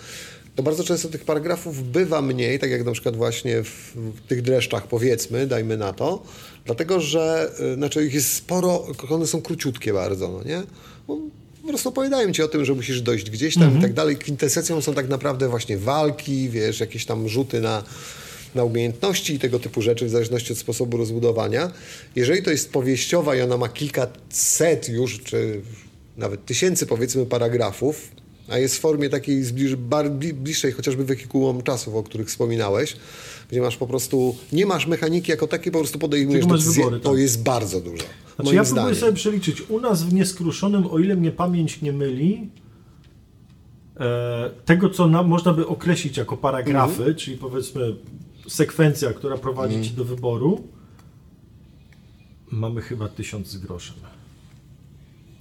to bardzo często tych paragrafów bywa mniej, tak jak na przykład właśnie w, tych dreszczach powiedzmy, dajmy na to, dlatego że y, znaczy ich jest sporo, one są króciutkie bardzo, no nie? Bo po prostu opowiadają ci o tym, że musisz dojść gdzieś tam i tak dalej. Kwintesencją są tak naprawdę właśnie walki, wiesz, jakieś tam rzuty na, na umiejętności i tego typu rzeczy, w zależności od sposobu rozbudowania. Jeżeli to jest powieściowa i ona ma kilkaset już, czy nawet tysięcy powiedzmy paragrafów, a jest w formie takiej zbliż, bar, bli- bliższej chociażby wehikułom czasów, o których wspominałeś, gdzie masz po prostu, nie masz mechaniki jako takiej, po prostu podejmujesz decyzję. wybory, To tak. jest bardzo dużo. Znaczy ja próbuję zdaniem. sobie przeliczyć. U nas w Nieskruszonym, o ile mnie pamięć nie myli, e, tego co na, można by określić jako paragrafy, Mhm. czyli powiedzmy sekwencja, która prowadzi ci do wyboru, mamy chyba tysiąc z groszem.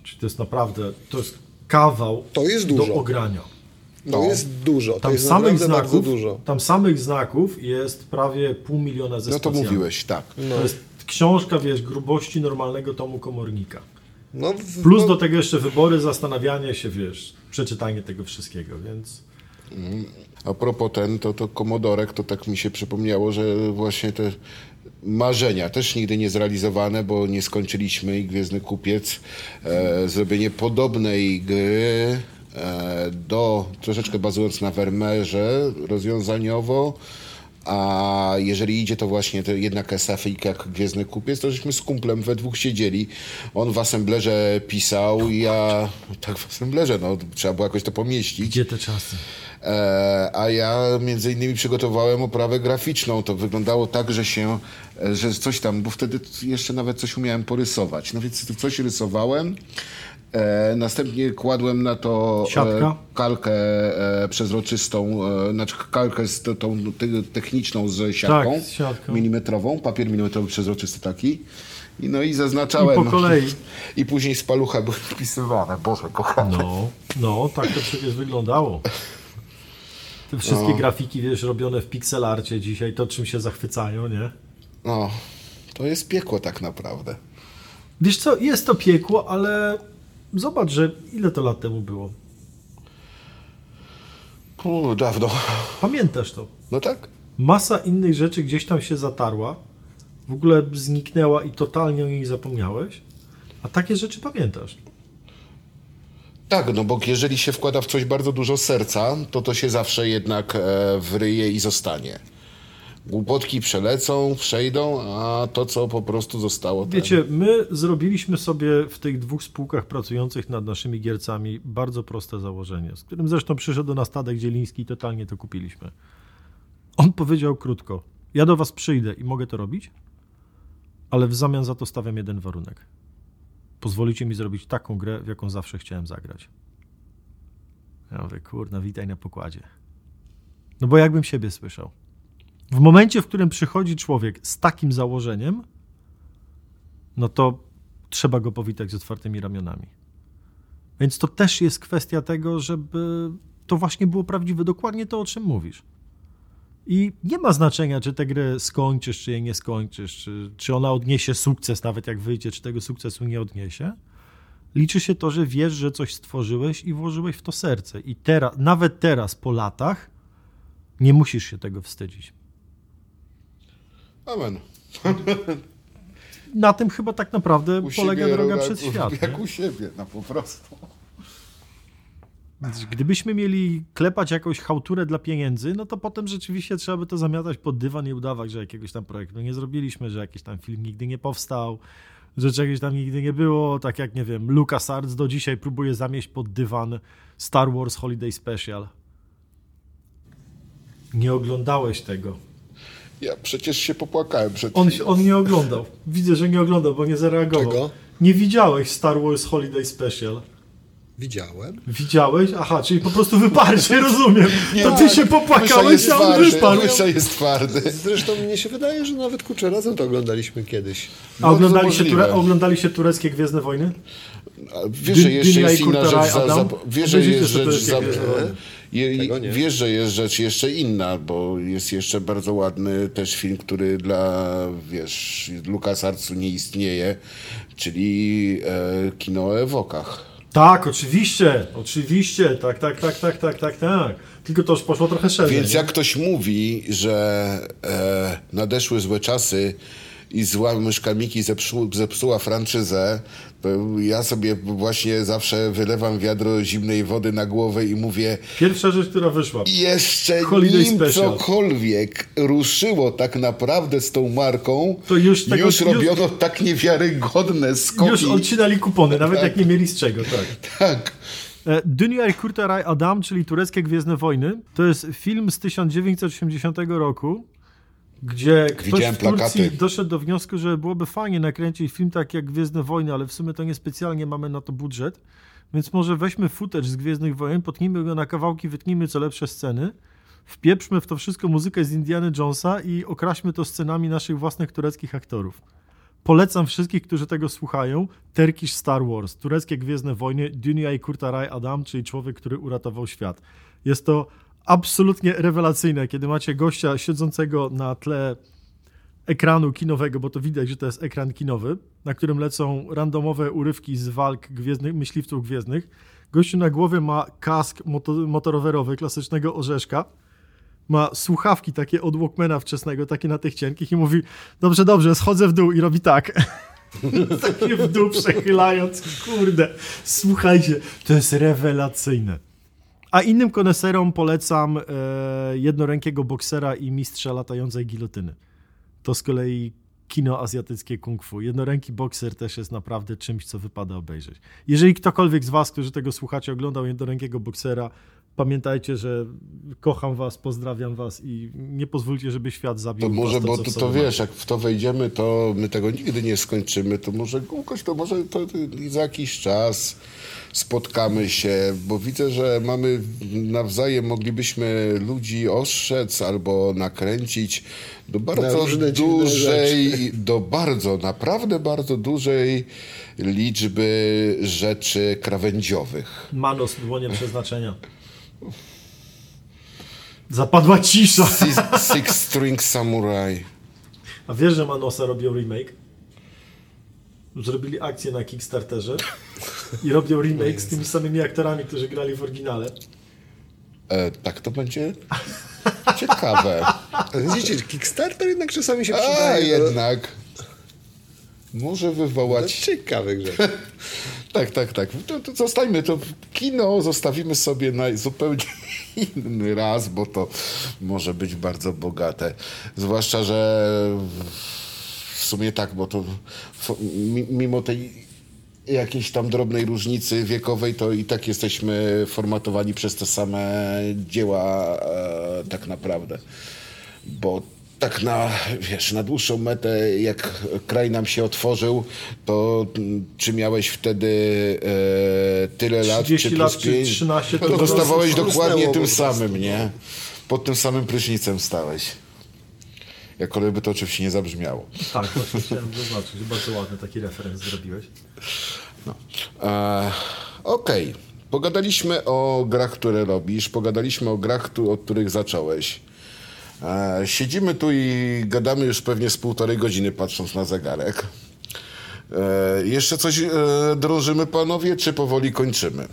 Czyli to jest naprawdę, to jest kawał To jest do ogrania. To No. jest dużo, to Tam jest samych, znaków, dużo. tam samych znaków jest prawie pół miliona ze No to mówiłeś, tak. To jest książka, wiesz, grubości normalnego tomu komornika. No, w, Plus no, do tego jeszcze wybory, zastanawianie się, wiesz, przeczytanie tego wszystkiego, więc... A propos ten, to, to Komodorek, to tak mi się przypomniało, że właśnie te marzenia też nigdy nie zrealizowane, bo nie skończyliśmy i Gwiezdny Kupiec, e, zrobienie podobnej gry e, do, troszeczkę bazując na Vermeerze rozwiązaniowo, a jeżeli idzie to właśnie to jednak SF jak Gwiezdny Kupiec, to żeśmy z kumplem we dwóch siedzieli. On w assemblerze pisał, ja tak w assemblerze, no trzeba było jakoś to pomieścić. Gdzie te czasy? E, a ja między innymi przygotowałem oprawę graficzną. To wyglądało tak, że się, e, że coś tam, bo wtedy jeszcze nawet coś umiałem porysować. No więc coś rysowałem. E, następnie kładłem na to e, kalkę e, przezroczystą, e, znaczy kalkę z tą, tą te, techniczną z siatką, Tak, z siatką. milimetrową, papier milimetrowy przezroczysty taki. I no i zaznaczałem. I po kolei. I później z palucha były wpisywane. Boże, kochany. No, no, tak to przecież wyglądało. Te wszystkie No. grafiki, wiesz, robione w pixelarcie dzisiaj, to czym się zachwycają, nie? No, to jest piekło tak naprawdę. Wiesz co, jest to piekło, ale zobacz, że ile to lat temu było. Puh, dawno. Pamiętasz to? No tak. Masa innych rzeczy gdzieś tam się zatarła, w ogóle zniknęła i totalnie o niej zapomniałeś, a takie rzeczy pamiętasz. Tak, no bo jeżeli się wkłada w coś bardzo dużo serca, to to się zawsze jednak e, wryje i zostanie. Głupotki przelecą, przejdą, a to, co po prostu zostało... ten- Wiecie, my zrobiliśmy sobie w tych dwóch spółkach pracujących nad naszymi giercami bardzo proste założenie, z którym zresztą przyszedł do nas Tadek Dzieliński i totalnie to kupiliśmy. On powiedział krótko, ja do was przyjdę i mogę to robić, ale w zamian za to stawiam jeden warunek. Pozwolicie mi zrobić taką grę, w jaką zawsze chciałem zagrać. Ja mówię, kurna, witaj na pokładzie. No bo jakbym siebie słyszał. W momencie, w którym przychodzi człowiek z takim założeniem, no to trzeba go powitać z otwartymi ramionami. Więc to też jest kwestia tego, żeby to właśnie było prawdziwe, dokładnie to, o czym mówisz. I nie ma znaczenia, czy tę grę skończysz, czy jej nie skończysz, czy, czy ona odniesie sukces, nawet jak wyjdzie, czy tego sukcesu nie odniesie. Liczy się to, że wiesz, że coś stworzyłeś i włożyłeś w to serce. I teraz, nawet teraz, po latach, nie musisz się tego wstydzić. Amen. Na tym chyba tak naprawdę U polega droga jak- przez świat. Jak nie? u siebie, no po prostu. Gdybyśmy mieli klepać jakąś chałturę dla pieniędzy, no to potem rzeczywiście trzeba by to zamiatać pod dywan i udawać, że jakiegoś tam projektu nie zrobiliśmy, że jakiś tam film nigdy nie powstał, że czegoś tam nigdy nie było. Tak jak, nie wiem, LucasArts do dzisiaj próbuje zamieść pod dywan Star Wars Holiday Special. Nie oglądałeś tego. Ja przecież się popłakałem przed On, on nie oglądał. Widzę, że nie oglądał, bo nie zareagował. Czego? Nie widziałeś Star Wars Holiday Special. Widziałem. Widziałeś? Aha, czyli po prostu wyparcie, rozumiem. to ty tak. się popłakałeś, a on wyparł. Mysza jest twardy. Zresztą mnie się wydaje, że nawet kurczę razem to oglądaliśmy kiedyś. A oglądali się, ture, oglądali się tureckie Gwiezdne Wojny? Wiesz, że jeszcze jest inna rzecz. Za, wiesz, że jest rzecz. Za, nie. wiesz, że jest rzecz jeszcze inna, bo jest jeszcze bardzo ładny też film, który dla wiesz, LucasArtsu nie istnieje, czyli e, kino o Ewokach. Tak, oczywiście, oczywiście, tak, tak, tak, tak, tak, tak, tak. Tylko to już poszło trochę szerzej. Więc jak ktoś mówi, że e, nadeszły złe czasy i zła myszka Miki zepsu, zepsuła franczyzę, to ja sobie właśnie zawsze wylewam wiadro zimnej wody na głowę i mówię, Pierwsza rzecz, która wyszła. jeszcze Holiday nim Special. cokolwiek ruszyło tak naprawdę z tą marką, To już tego- już- robiono tak niewiarygodne skoki. Już odcinali kupony, nawet jak nie mieli z czego, tak. Tak. E, Dünya i Kurtaraj Adam, czyli tureckie Gwiezdne Wojny, to jest film z 1980 roku, gdzie ktoś Widziałem w Turcji plakaty. doszedł do wniosku, że byłoby fajnie nakręcić film tak jak Gwiezdne Wojny, ale w sumie to niespecjalnie mamy na to budżet, więc może weźmy footage z Gwiezdnych Wojen, potnijmy go na kawałki, wytnijmy co lepsze sceny, wpieprzmy w to wszystko muzykę z Indiana Jonesa i okraśmy to scenami naszych własnych tureckich aktorów. Polecam wszystkich, którzy tego słuchają. Turkish Star Wars, tureckie Gwiezdne Wojny, Dunia i Kurtaraj Adam, czyli człowiek, który uratował świat. Jest to absolutnie rewelacyjne, kiedy macie gościa siedzącego na tle ekranu kinowego, bo to widać, że to jest ekran kinowy, na którym lecą randomowe urywki z walk gwiezdnych, myśliwców gwiezdnych. Gościu na głowie ma kask moto, motorowerowy klasycznego orzeszka, ma słuchawki takie od Walkmana wczesnego, takie na tych cienkich i mówi dobrze, dobrze, schodzę w dół i robi tak. takie w dół przechylając, kurde, słuchajcie, to jest rewelacyjne. A innym koneserom polecam e, jednorękiego boksera i mistrza latającej gilotyny. To z kolei kino azjatyckie kung fu. Jednoręki bokser też jest naprawdę czymś, co wypada obejrzeć. Jeżeli ktokolwiek z was, którzy tego słuchacie, oglądał jednorękiego boksera, pamiętajcie, że kocham was, pozdrawiam was i nie pozwólcie, żeby świat zabił To może, was bo to, to wiesz, jak w to wejdziemy, to my tego nigdy nie skończymy. To może Łukasz, to może to, to za jakiś czas spotkamy się, bo widzę, że mamy nawzajem, moglibyśmy ludzi ostrzec albo nakręcić do bardzo dziwne dużej, do bardzo, naprawdę bardzo dużej liczby rzeczy krawędziowych. Manos, dłonie przeznaczenia. Zapadła cisza. Six, Six String Samurai. A wiesz, że Manosa robią remake? Zrobili akcję na Kickstarterze i robią remake z tymi samymi aktorami, którzy grali w oryginale. E, tak to będzie ciekawe. Widzicie, Kickstarter jednak czasami się A przydaje. do- jednak. Może wywołać. ciekawych rzeczy. Tak, tak, tak. To, to zostańmy to. Kino zostawimy sobie na zupełnie inny raz, bo to może być bardzo bogate. Zwłaszcza, że w sumie tak, bo to mimo tej jakiejś tam drobnej różnicy wiekowej, to i tak jesteśmy formatowani przez te same dzieła e, tak naprawdę. Bo tak na, wiesz, na dłuższą metę, jak kraj nam się otworzył, to czy miałeś wtedy e, tyle lat, 30 czy lat, plus czy pięć, 13, to dostawałeś dokładnie tym samym, nie? Pod tym samym prysznicem stałeś. Jakkolwiek by to oczywiście nie zabrzmiało. Tak, właśnie chciałem zaznaczyć. Bardzo ładny taki referenc zrobiłeś. E, Okej. Pogadaliśmy o grach, które robisz, pogadaliśmy o grach, tu- od których zacząłeś. E, siedzimy tu i gadamy już pewnie z półtorej godziny, patrząc na zegarek. E, jeszcze coś e, drążymy, panowie, czy powoli kończymy?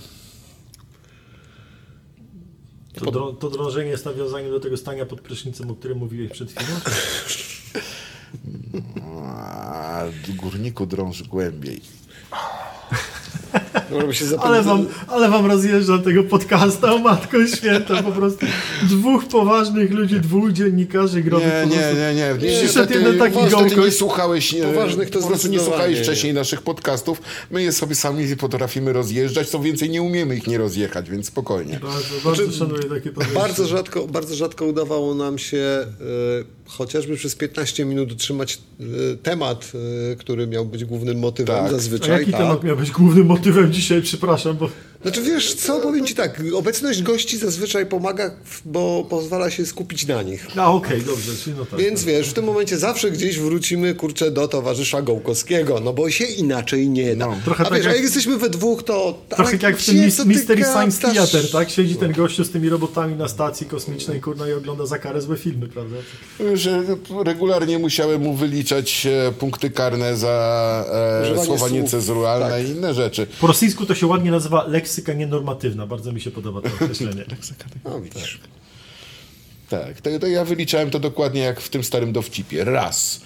To, drą, to drążenie jest nawiązaniem do tego stania pod prysznicem, o którym mówiłeś przed chwilą? A, górniku drąż głębiej. Się. Ale wam, ale wam rozjeżdżam tego podcasta o Matko Święta. Po prostu dwóch poważnych ludzi, dwóch dziennikarzy growych. Nie, nie, nie, nie. Przyszedł jeden taki gołkoś. nie słuchałeś, nie, Poważnych to po prostu nie słuchałeś nie. wcześniej naszych podcastów. My je sobie sami potrafimy rozjeżdżać, co więcej nie umiemy ich nie rozjechać, więc spokojnie. Bardzo, bardzo szanuję takie podejście. Bardzo rzadko, bardzo rzadko udawało nam się e, chociażby przez 15 minut utrzymać e, temat, e, który miał być głównym motywem Tak. A zazwyczaj. jaki tak. temat miał być głównym motywem dzisiaj? Przepraszam, bo Znaczy wiesz co, powiem ci tak, obecność gości zazwyczaj pomaga, bo pozwala się skupić na nich. A okej, dobrze, czyli no tak. Więc wiesz, w tym momencie zawsze gdzieś wrócimy, kurczę, do towarzysza Gołkowskiego, no bo się inaczej nie da. Trochę a tak wiesz, jak- a jak jesteśmy we dwóch, to... Trochę ale jak w tym Mis- Mystery Science? Theater, tak? Siedzi ten gościu z tymi robotami na stacji kosmicznej, kurna, i ogląda za karę złe filmy, prawda? Że regularnie musiałem mu wyliczać e, punkty karne za e, słowa niecenzuralne Tak. i inne rzeczy. Po rosyjsku to się ładnie nazywa leksyka nienormatywna. Bardzo mi się podoba to określenie. No widzisz. Tak, to, to ja wyliczałem to dokładnie jak w tym starym dowcipie. Raz.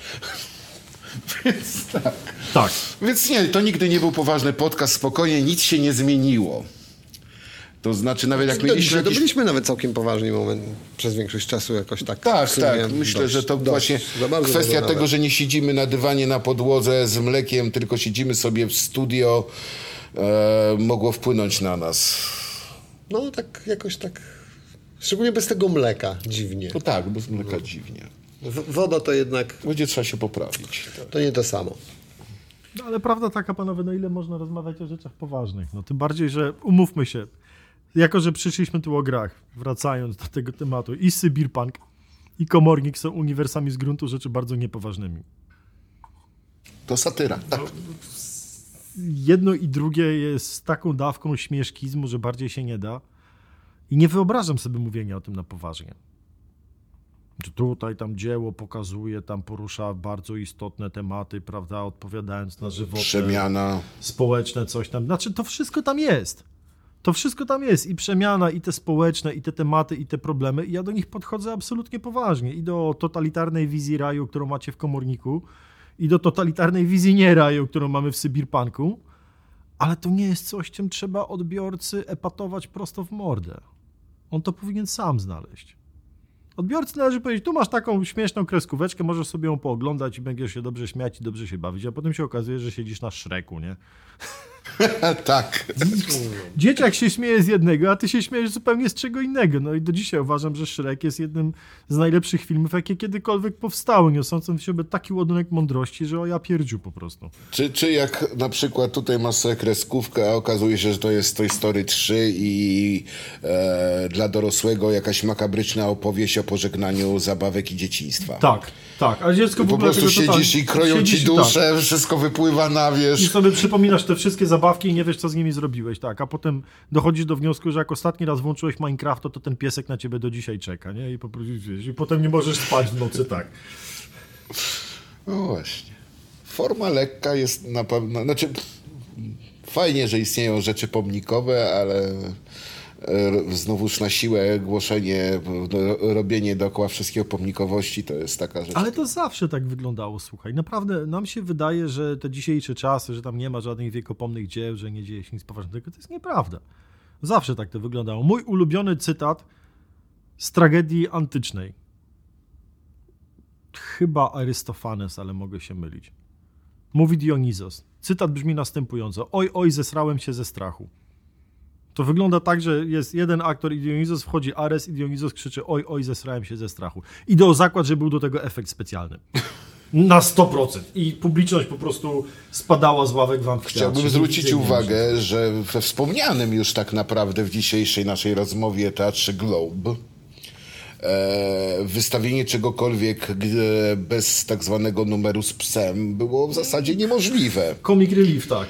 Więc tak. Tak. Więc nie, to nigdy nie był poważny podcast, spokojnie, nic się nie zmieniło. To znaczy nawet jak mieliśmy to jakiś... byliśmy nawet całkiem poważni moment przez większość czasu jakoś tak. Tak, tak. Myślę, dość, że to dość, właśnie kwestia tego, nawet. że nie siedzimy na dywanie na podłodze z mlekiem, tylko siedzimy sobie w studio, e, mogło wpłynąć na nas. No tak jakoś tak, szczególnie bez tego mleka, dziwnie. No tak, bez mleka dziwnie. W- Woda to jednak, Będzie trzeba się poprawić. to nie to samo. No, ale prawda taka, panowie, no ile można rozmawiać o rzeczach poważnych? No tym bardziej, że umówmy się, jako że przyszliśmy tu o grach, wracając do tego tematu, i Cyberpunk, i Komornik są uniwersami z gruntu rzeczy bardzo niepoważnymi. To satyra, tak. Jedno i drugie jest taką dawką śmieszkizmu, że bardziej się nie da. I nie wyobrażam sobie mówienia o tym na poważnie. Że tutaj tam dzieło pokazuje, tam porusza bardzo istotne tematy, prawda, odpowiadając na żywotne, Przemiana. społeczne, coś tam. Znaczy, to wszystko tam jest. To wszystko tam jest. I przemiana, i te społeczne, i te tematy, i te problemy. I ja do nich podchodzę absolutnie poważnie. I do totalitarnej wizji raju, którą macie w komorniku, i do totalitarnej wizji nie raju, którą mamy w Sybirpunku. Ale to nie jest coś, czym trzeba odbiorcy epatować prosto w mordę. On to powinien sam znaleźć. Odbiorcy należy powiedzieć, tu masz taką śmieszną kreskóweczkę, możesz sobie ją pooglądać i będziesz się dobrze śmiać i dobrze się bawić, a potem się okazuje, że siedzisz na szreku, nie? tak. Dzieciak się śmieje z jednego, a ty się śmiejesz zupełnie z czego innego. No i do dzisiaj uważam, że Shrek jest jednym z najlepszych filmów, jakie kiedykolwiek powstały, niosącym w sobie taki ładunek mądrości, że o ja pierdziu po prostu. Czy, czy jak na przykład tutaj masz sobie kreskówkę, a okazuje się, że to jest Toy Story 3 i e, dla dorosłego jakaś makabryczna opowieść o pożegnaniu zabawek i dzieciństwa. Tak, tak, a dziecko w Po ogóle prostu tego siedzisz totalnie- i kroją siedzisz ci i tak. duszę, wszystko wypływa na I wierzch. sobie przypominasz te wszystkie zabawki i nie wiesz, co z nimi zrobiłeś, tak. A potem dochodzisz do wniosku, że jak ostatni raz włączyłeś Minecrafta, to ten piesek na ciebie do dzisiaj czeka, nie? I po prostu wiesz, i potem nie możesz spać w nocy, tak. No właśnie. Forma lekka jest na pewno. Znaczy, fajnie, że istnieją rzeczy pomnikowe, ale znowuż na siłę głoszenie, robienie dookoła wszystkiego pomnikowości to jest taka rzecz. Ale to zawsze tak wyglądało, słuchaj. Naprawdę nam się wydaje, że te dzisiejsze czasy, że tam nie ma żadnych wiekopomnych dzieł, że nie dzieje się nic poważnego, to jest nieprawda. Zawsze tak to wyglądało. Mój ulubiony cytat z tragedii antycznej. Chyba Arystofanes, ale mogę się mylić. Mówi Dionizos. Cytat brzmi następująco. Oj, oj, zesrałem się ze strachu. To wygląda tak, że jest jeden aktor i Dionizos wchodzi Ares i Dionizos krzyczy oj, oj, zesrałem się ze strachu. Idę o zakład, że był do tego efekt specjalny. Na 100%. I publiczność po prostu spadała z ławek w amfiteatrze. Chciałbym zwrócić uwagę, że we wspomnianym już tak naprawdę w dzisiejszej naszej rozmowie Teatrze Globe e, wystawienie czegokolwiek e, bez tak zwanego numeru z psem było w zasadzie niemożliwe. Comic Relief, tak.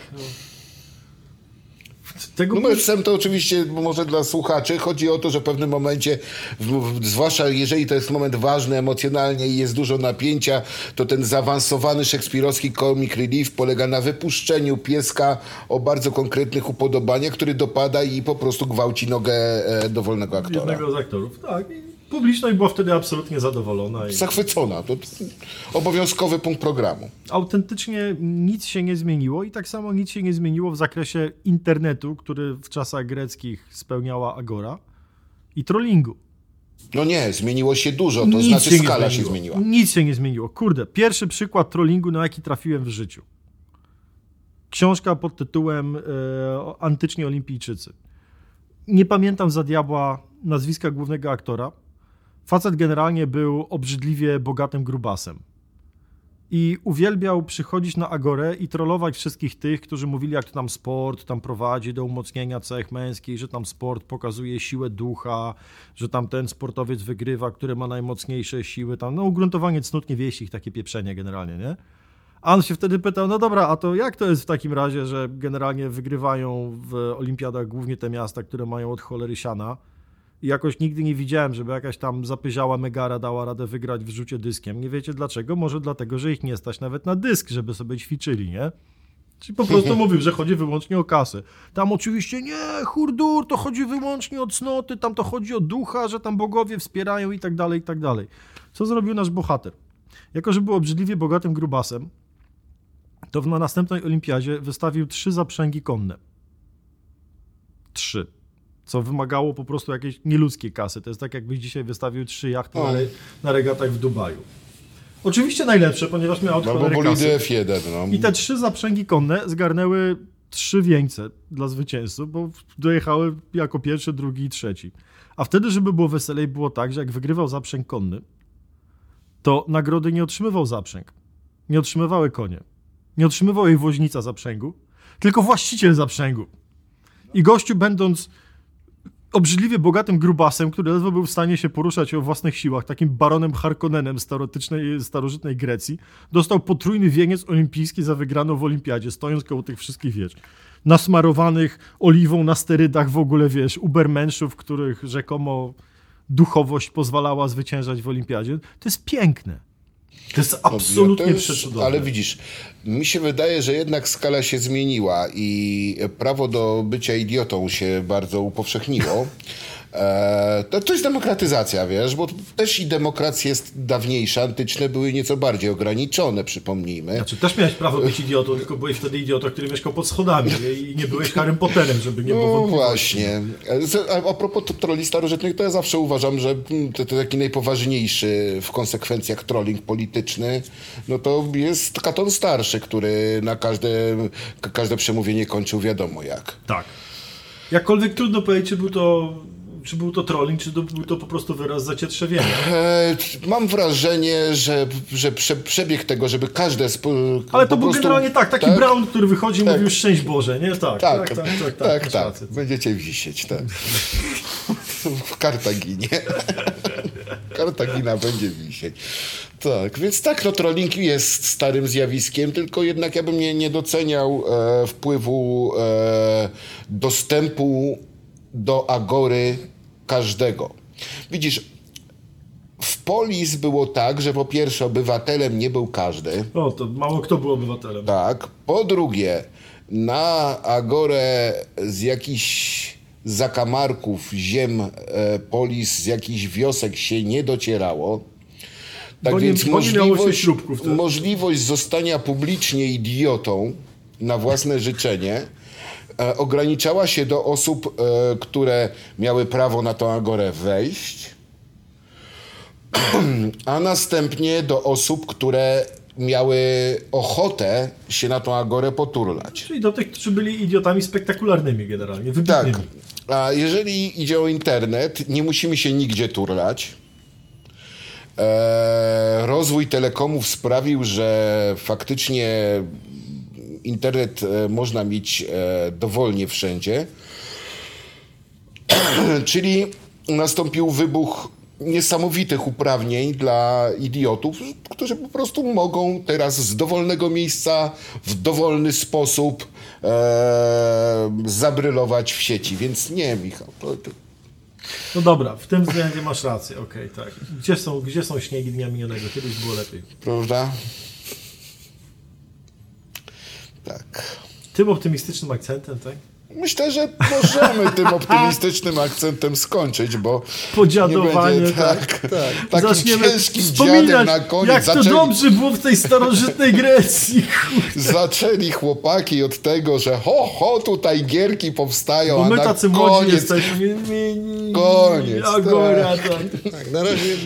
Tego Numer z psem to oczywiście może dla słuchaczy. Chodzi o to, że w pewnym momencie, w, w, zwłaszcza jeżeli to jest moment ważny emocjonalnie i jest dużo napięcia, to ten zaawansowany szekspirowski comic relief polega na wypuszczeniu pieska o bardzo konkretnych upodobaniach, który dopada i po prostu gwałci nogę e, dowolnego aktora. jednego z aktorów, tak. I publiczność była wtedy absolutnie zadowolona. I... Zachwycona. To obowiązkowy punkt programu. autentycznie nic się nie zmieniło i tak samo nic się nie zmieniło w zakresie internetu, który w czasach greckich spełniała Agora i trollingu. No nie, zmieniło się dużo, to Nic znaczy nie skala się zmieniła. Nic się nie zmieniło. Kurde, pierwszy przykład trollingu, na jaki trafiłem w życiu. Książka pod tytułem e, Antyczni Olimpijczycy. Nie pamiętam za diabła nazwiska głównego aktora. Facet generalnie był obrzydliwie bogatym grubasem. i uwielbiał przychodzić na Agorę i trollować wszystkich tych, którzy mówili, jak to tam sport tam prowadzi do umocnienia cech męskich, że tam sport pokazuje siłę ducha, że tam ten sportowiec wygrywa, który ma najmocniejsze siły, tam, no ugruntowanie cnót niewieścich, takie pieprzenie generalnie, nie? A on się wtedy pytał, no dobra, a to jak to jest w takim razie, że generalnie wygrywają w olimpiadach głównie te miasta, które mają od cholery siana, i jakoś nigdy nie widziałem, żeby jakaś tam zapyziała Megara dała radę wygrać w rzucie dyskiem. Nie wiecie dlaczego? Może dlatego, że ich nie stać nawet na dysk, żeby sobie ćwiczyli, nie? Czyli po prostu mówił, że chodzi wyłącznie o kasę. Tam oczywiście nie, hurdur, to chodzi wyłącznie o cnoty, tam to chodzi o ducha, że tam bogowie wspierają i tak dalej, i tak dalej. Co zrobił nasz bohater? Jako, że był obrzydliwie bogatym grubasem, to na następnej olimpiadzie wystawił trzy zaprzęgi konne. Trzy co wymagało po prostu jakiejś nieludzkiej kasy. To jest tak, jakbyś dzisiaj wystawił trzy jachty na, na regatach w Dubaju. Oczywiście najlepsze, ponieważ miał No bo bolidy kasy. F1, no. I te trzy zaprzęgi konne zgarnęły trzy wieńce dla zwycięzców, bo dojechały jako pierwszy, drugi i trzeci. A wtedy, żeby było weselej, było tak, że jak wygrywał zaprzęg konny, to nagrody nie otrzymywał zaprzęg. Nie otrzymywały konie. Nie otrzymywał jej woźnica zaprzęgu, tylko właściciel zaprzęgu. I gościu, będąc obrzydliwie bogatym grubasem, który ledwo był w stanie się poruszać o własnych siłach, takim baronem Harkonnenem starożytnej Grecji, dostał potrójny wieniec olimpijski za wygraną w olimpiadzie, stojąc koło tych wszystkich, wiesz, nasmarowanych oliwą na sterydach w ogóle, wiesz, ubermenszów, których rzekomo duchowość pozwalała zwyciężać w olimpiadzie. To jest piękne. To jest absolutnie No, to jest- przecudowne. Ale widzisz, mi się wydaje, że jednak skala się zmieniła i prawo do bycia idiotą się bardzo upowszechniło. E, to, to jest demokratyzacja, wiesz, bo też i demokracje jest dawniejsze, antyczne były nieco bardziej ograniczone, przypomnijmy. Znaczy, też miałeś prawo być idiotą, tylko byłeś wtedy idiotą, który mieszkał pod schodami i nie byłeś Harrym Potterem, żeby nie było No właśnie. E, A, propos t- trolli starożytnych, to ja zawsze uważam, że mm, to, to taki najpoważniejszy w konsekwencjach trolling polityczny, no to jest Katon Starszy, który na każde, ka- każde przemówienie kończył wiadomo jak. Tak. Jakkolwiek trudno powiedzieć, czy był to, czy był to trolling, czy to był to po prostu wyraz zacietrzewienia. E, mam wrażenie, że, że prze, przebieg tego, żeby każde... Sp- Ale to był prostu- generalnie tak, taki tak? Brown, który wychodzi i Tak. mówił szczęść Boże, nie? Tak, Tak, tak, tak, tak, tak, tak, tak. Będziecie wisieć, tak. W Kartaginie. Kartagina będzie wisieć. Tak, więc tak, no trolling jest starym zjawiskiem, tylko jednak ja bym nie, nie doceniał e, wpływu e, dostępu do agory każdego. Widzisz, w Polis było tak, że po pierwsze obywatelem nie był każdy. O, to mało kto był obywatelem. Tak. Po drugie, na agorę z jakichś zakamarków ziem e, polis, z jakichś wiosek się nie docierało. Tak Bo nie- więc nie możliwość, wtedy. możliwość zostania publicznie idiotą na własne życzenie ograniczała się do osób, e, które miały prawo na tą agorę wejść, a następnie do osób, które miały ochotę się na tą agorę poturlać. Czyli do tych, którzy byli idiotami spektakularnymi generalnie, Tak. wybitnymi. A jeżeli idzie o internet, nie musimy się nigdzie turlać. E, rozwój telekomów sprawił, że faktycznie internet e, można mieć e, dowolnie wszędzie. Czyli nastąpił wybuch niesamowitych uprawnień dla idiotów, którzy po prostu mogą teraz z dowolnego miejsca w dowolny sposób e, zabrylować w sieci. Więc nie, Michał. To, to, No dobra, w tym względzie masz rację, okej, tak. Gdzie są, gdzie są śniegi dnia minionego? Kiedyś było lepiej. prawda? Tak. Tym optymistycznym akcentem, tak? Myślę, że możemy tym optymistycznym akcentem skończyć, bo Podziadowanie, nie będzie, tak, tak, takim Zaczniemy ciężkim dziadem na koniec. jak to Zaczęli- dobrze było w tej starożytnej Grecji. kurde. Zaczęli chłopaki od tego, że ho, ho, tutaj gierki powstają, Bo a my na tacy młodzi koniec jesteśmy. Mi, mi, Koniec, Agora, tak. Tak, na razie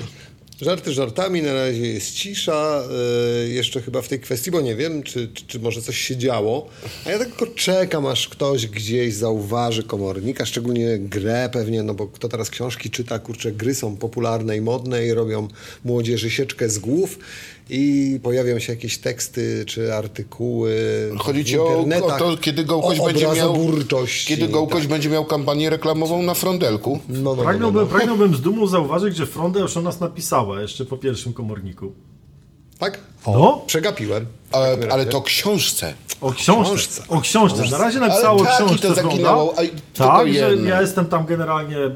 Żarty żartami, na razie jest cisza, e, jeszcze chyba w tej kwestii, bo nie wiem, czy, czy, czy może coś się działo. A ja tylko czekam, aż ktoś gdzieś zauważy komornika, szczególnie grę pewnie, no bo kto teraz książki czyta, kurczę, gry są popularne i modne i robią młodzieży sieczkę z głów i pojawią się jakieś teksty czy artykuły Chodzi ci o, o to, kiedy Gołkoś o będzie miał, kiedy Gołkoś tak. będzie miał kampanię reklamową na frondelku. No, no, no, no, Pragnąłbym, no. pragnąłbym z dumą zauważyć, że Fronda już o nas napisała jeszcze po pierwszym komorniku. Tak? No. Przegapiłem. Ale, Tak, ale to książce. O książce. książce. O książce. Na razie Ale napisało tak, i książce to Fronda. zaginęło, a i tylko Tak, że ja jestem tam generalnie e,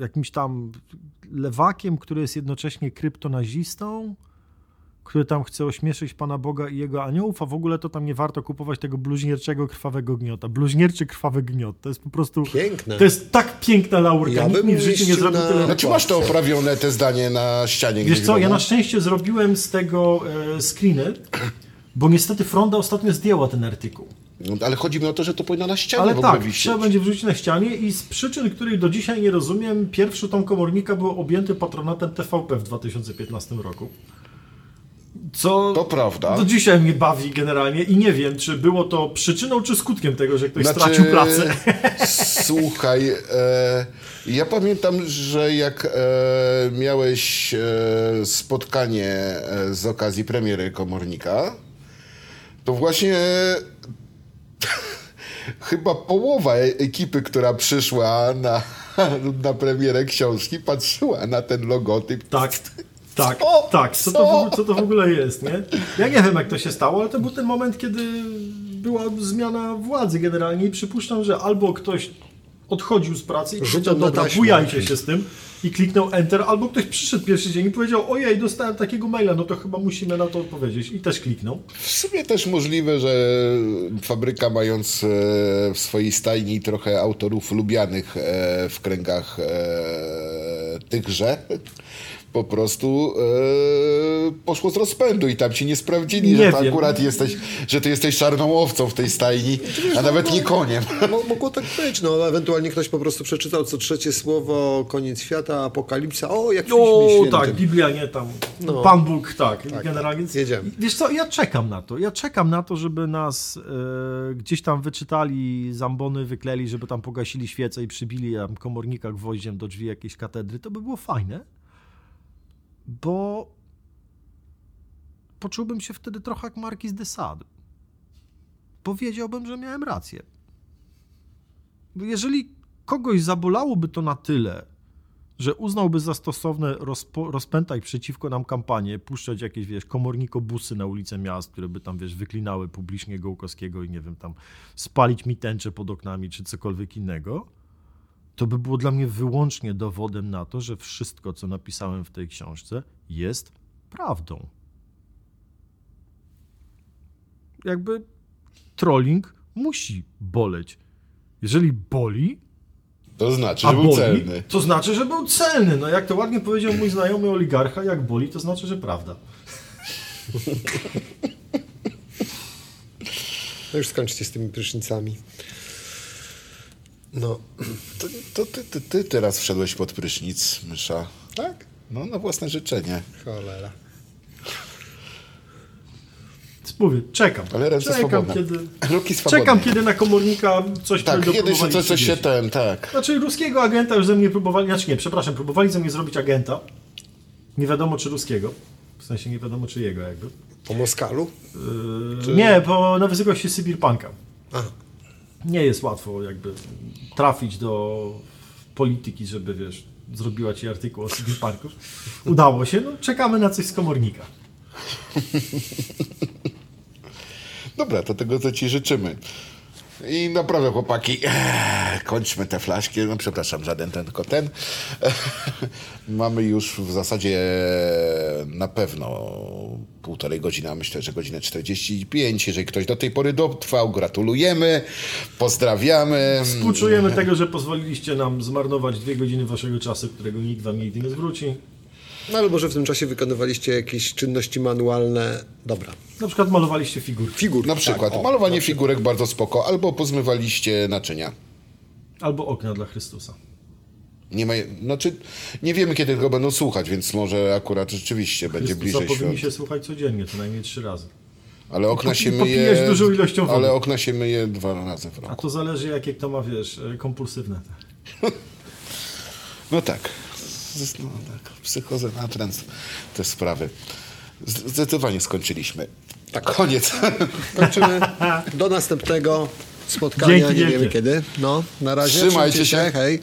jakimś tam lewakiem, który jest jednocześnie kryptonazistą, który tam chce ośmieszyć Pana Boga i jego aniołów, a w ogóle to tam nie warto kupować tego bluźnierczego krwawego gniota. Bluźnierczy krwawy gniot. To jest po prostu... Piękne. To jest tak piękna laurka. Ja Nikt bym mi w życiu nie zrobił na- tyle Znaczy masz to oprawione, te zdanie na ścianie Wiesz co, ja na szczęście zrobiłem z tego e, screeny, bo niestety Fronda ostatnio zdjęła ten artykuł. No, ale chodzi mi o to, że to powinno na ścianie Ale tak, wisieć. trzeba będzie wrzucić na ścianie i z przyczyn, których do dzisiaj nie rozumiem, pierwszy tom komornika był objęty patronatem TVP w 2015 roku. Co To prawda. do dzisiaj mnie bawi generalnie i nie wiem, czy było to przyczyną czy skutkiem tego, że ktoś Znaczy, stracił pracę. Słuchaj, e, ja pamiętam, że jak e, miałeś e, spotkanie e, z okazji premiery Komornika, to właśnie chyba połowa e- ekipy, która przyszła na, na premierę książki, patrzyła na ten logotyp. Tak, tak, Co? tak. Co to, w ogóle, co to w ogóle jest, nie? Ja nie wiem, jak to się stało, ale to był ten moment, kiedy była zmiana władzy generalnie i przypuszczam, że albo ktoś odchodził z pracy i na dobra, bujajcie się z tym. I kliknął Enter, albo ktoś przyszedł pierwszy dzień i powiedział, ojej, dostałem takiego maila, no to chyba musimy na to odpowiedzieć. I też kliknął. W sumie też możliwe, że fabryka mając e, w swojej stajni trochę autorów lubianych e, w kręgach e, tychże, po prostu e, poszło z rozpędu i tam ci nie sprawdzili, Nie że to wiem. akurat jesteś, że ty jesteś czarną owcą w tej stajni, a nawet nie koniem. Mo- Mogło tak być, no ewentualnie ktoś po prostu przeczytał co trzecie słowo, koniec świata, apokalipsa, o jak O, Świętym. tak, Biblia nie tam. No. Pan Bóg, tak. tak. generalnie. Jedziemy. Wiesz co, ja czekam na to. Ja czekam na to, żeby nas e, gdzieś tam wyczytali, zambony wykleli, żeby tam pogasili świecę i przybili tam komornika gwoździem do drzwi jakiejś katedry. To by było fajne, bo poczułbym się wtedy trochę jak Marquis de Sade. Powiedziałbym, że miałem rację. Jeżeli kogoś zabolałoby to na tyle, że uznałby za stosowne rozpętać przeciwko nam kampanię, puszczać jakieś, wiesz, komornikobusy na ulice miast, które by tam, wiesz, wyklinały publicznie Gołkowskiego i nie wiem, tam spalić mi tęcze pod oknami czy cokolwiek innego, to by było dla mnie wyłącznie dowodem na to, że wszystko, co napisałem w tej książce, jest prawdą. Jakby trolling musi boleć. Jeżeli boli, To znaczy, że był boli, celny. to znaczy, że był celny. No jak to ładnie powiedział mój znajomy oligarcha, jak boli, to znaczy, że prawda. No już skończcie z tymi prysznicami. No, To, to ty, ty, ty teraz wszedłeś pod prysznic, mysza. tak? No, na własne życzenie. Cholera. Mówię, czekam. Ale ręce czekam, swobodne. kiedy, Ruki swobodne. czekam, kiedy na komornika coś Tak, będą kiedyś próbowali coś, coś się ten, tak. Znaczy, ruskiego agenta już ze mnie próbowali, znaczy nie, przepraszam, próbowali ze mnie zrobić agenta. Nie wiadomo, czy ruskiego. W sensie nie wiadomo, czy jego jakby. Po Moskalu? Yy, Nie, bo na wysokości Sybirpanka. Aha. Nie jest łatwo jakby trafić do polityki, żeby wiesz, zrobiła ci artykuł o Sybirpanku. Udało się, no czekamy na coś z komornika. Dobra, to tego co ci życzymy. I naprawdę chłopaki, kończmy te flaszki. No przepraszam, żaden ten, tylko ten. Mamy już w zasadzie na pewno półtorej godziny, a myślę, że godzinę 45. Jeżeli ktoś do tej pory dotrwał, gratulujemy, pozdrawiamy. Współczujemy tego, że pozwoliliście nam zmarnować dwie godziny waszego czasu, którego nikt wam nigdy nie zwróci. No ale może w tym czasie wykonywaliście jakieś czynności manualne. Dobra. Na przykład malowaliście figurki. Figur. Na przykład Tak, o, malowanie figurek bardzo spoko, albo pozmywaliście naczynia. Albo okna dla Chrystusa. Nie ma, znaczy, nie wiemy, kiedy go będą słuchać, więc może akurat rzeczywiście będzie Jest, bliżej powinni się słuchać codziennie, co najmniej trzy razy. Ale okna się myje. dużą ilością wody. Ale okna się myje dwa razy w A roku. to zależy, jakie kto ma, wiesz, e, kompulsywne. No tak. No, tak. Psychoza, natręt, te sprawy. Zdecydowanie skończyliśmy. Tak, koniec. Kończymy. Do następnego spotkania, Dzięki nie wiemy wielkie. kiedy. No, na razie. Trzymajcie trzymajcie się. Hej.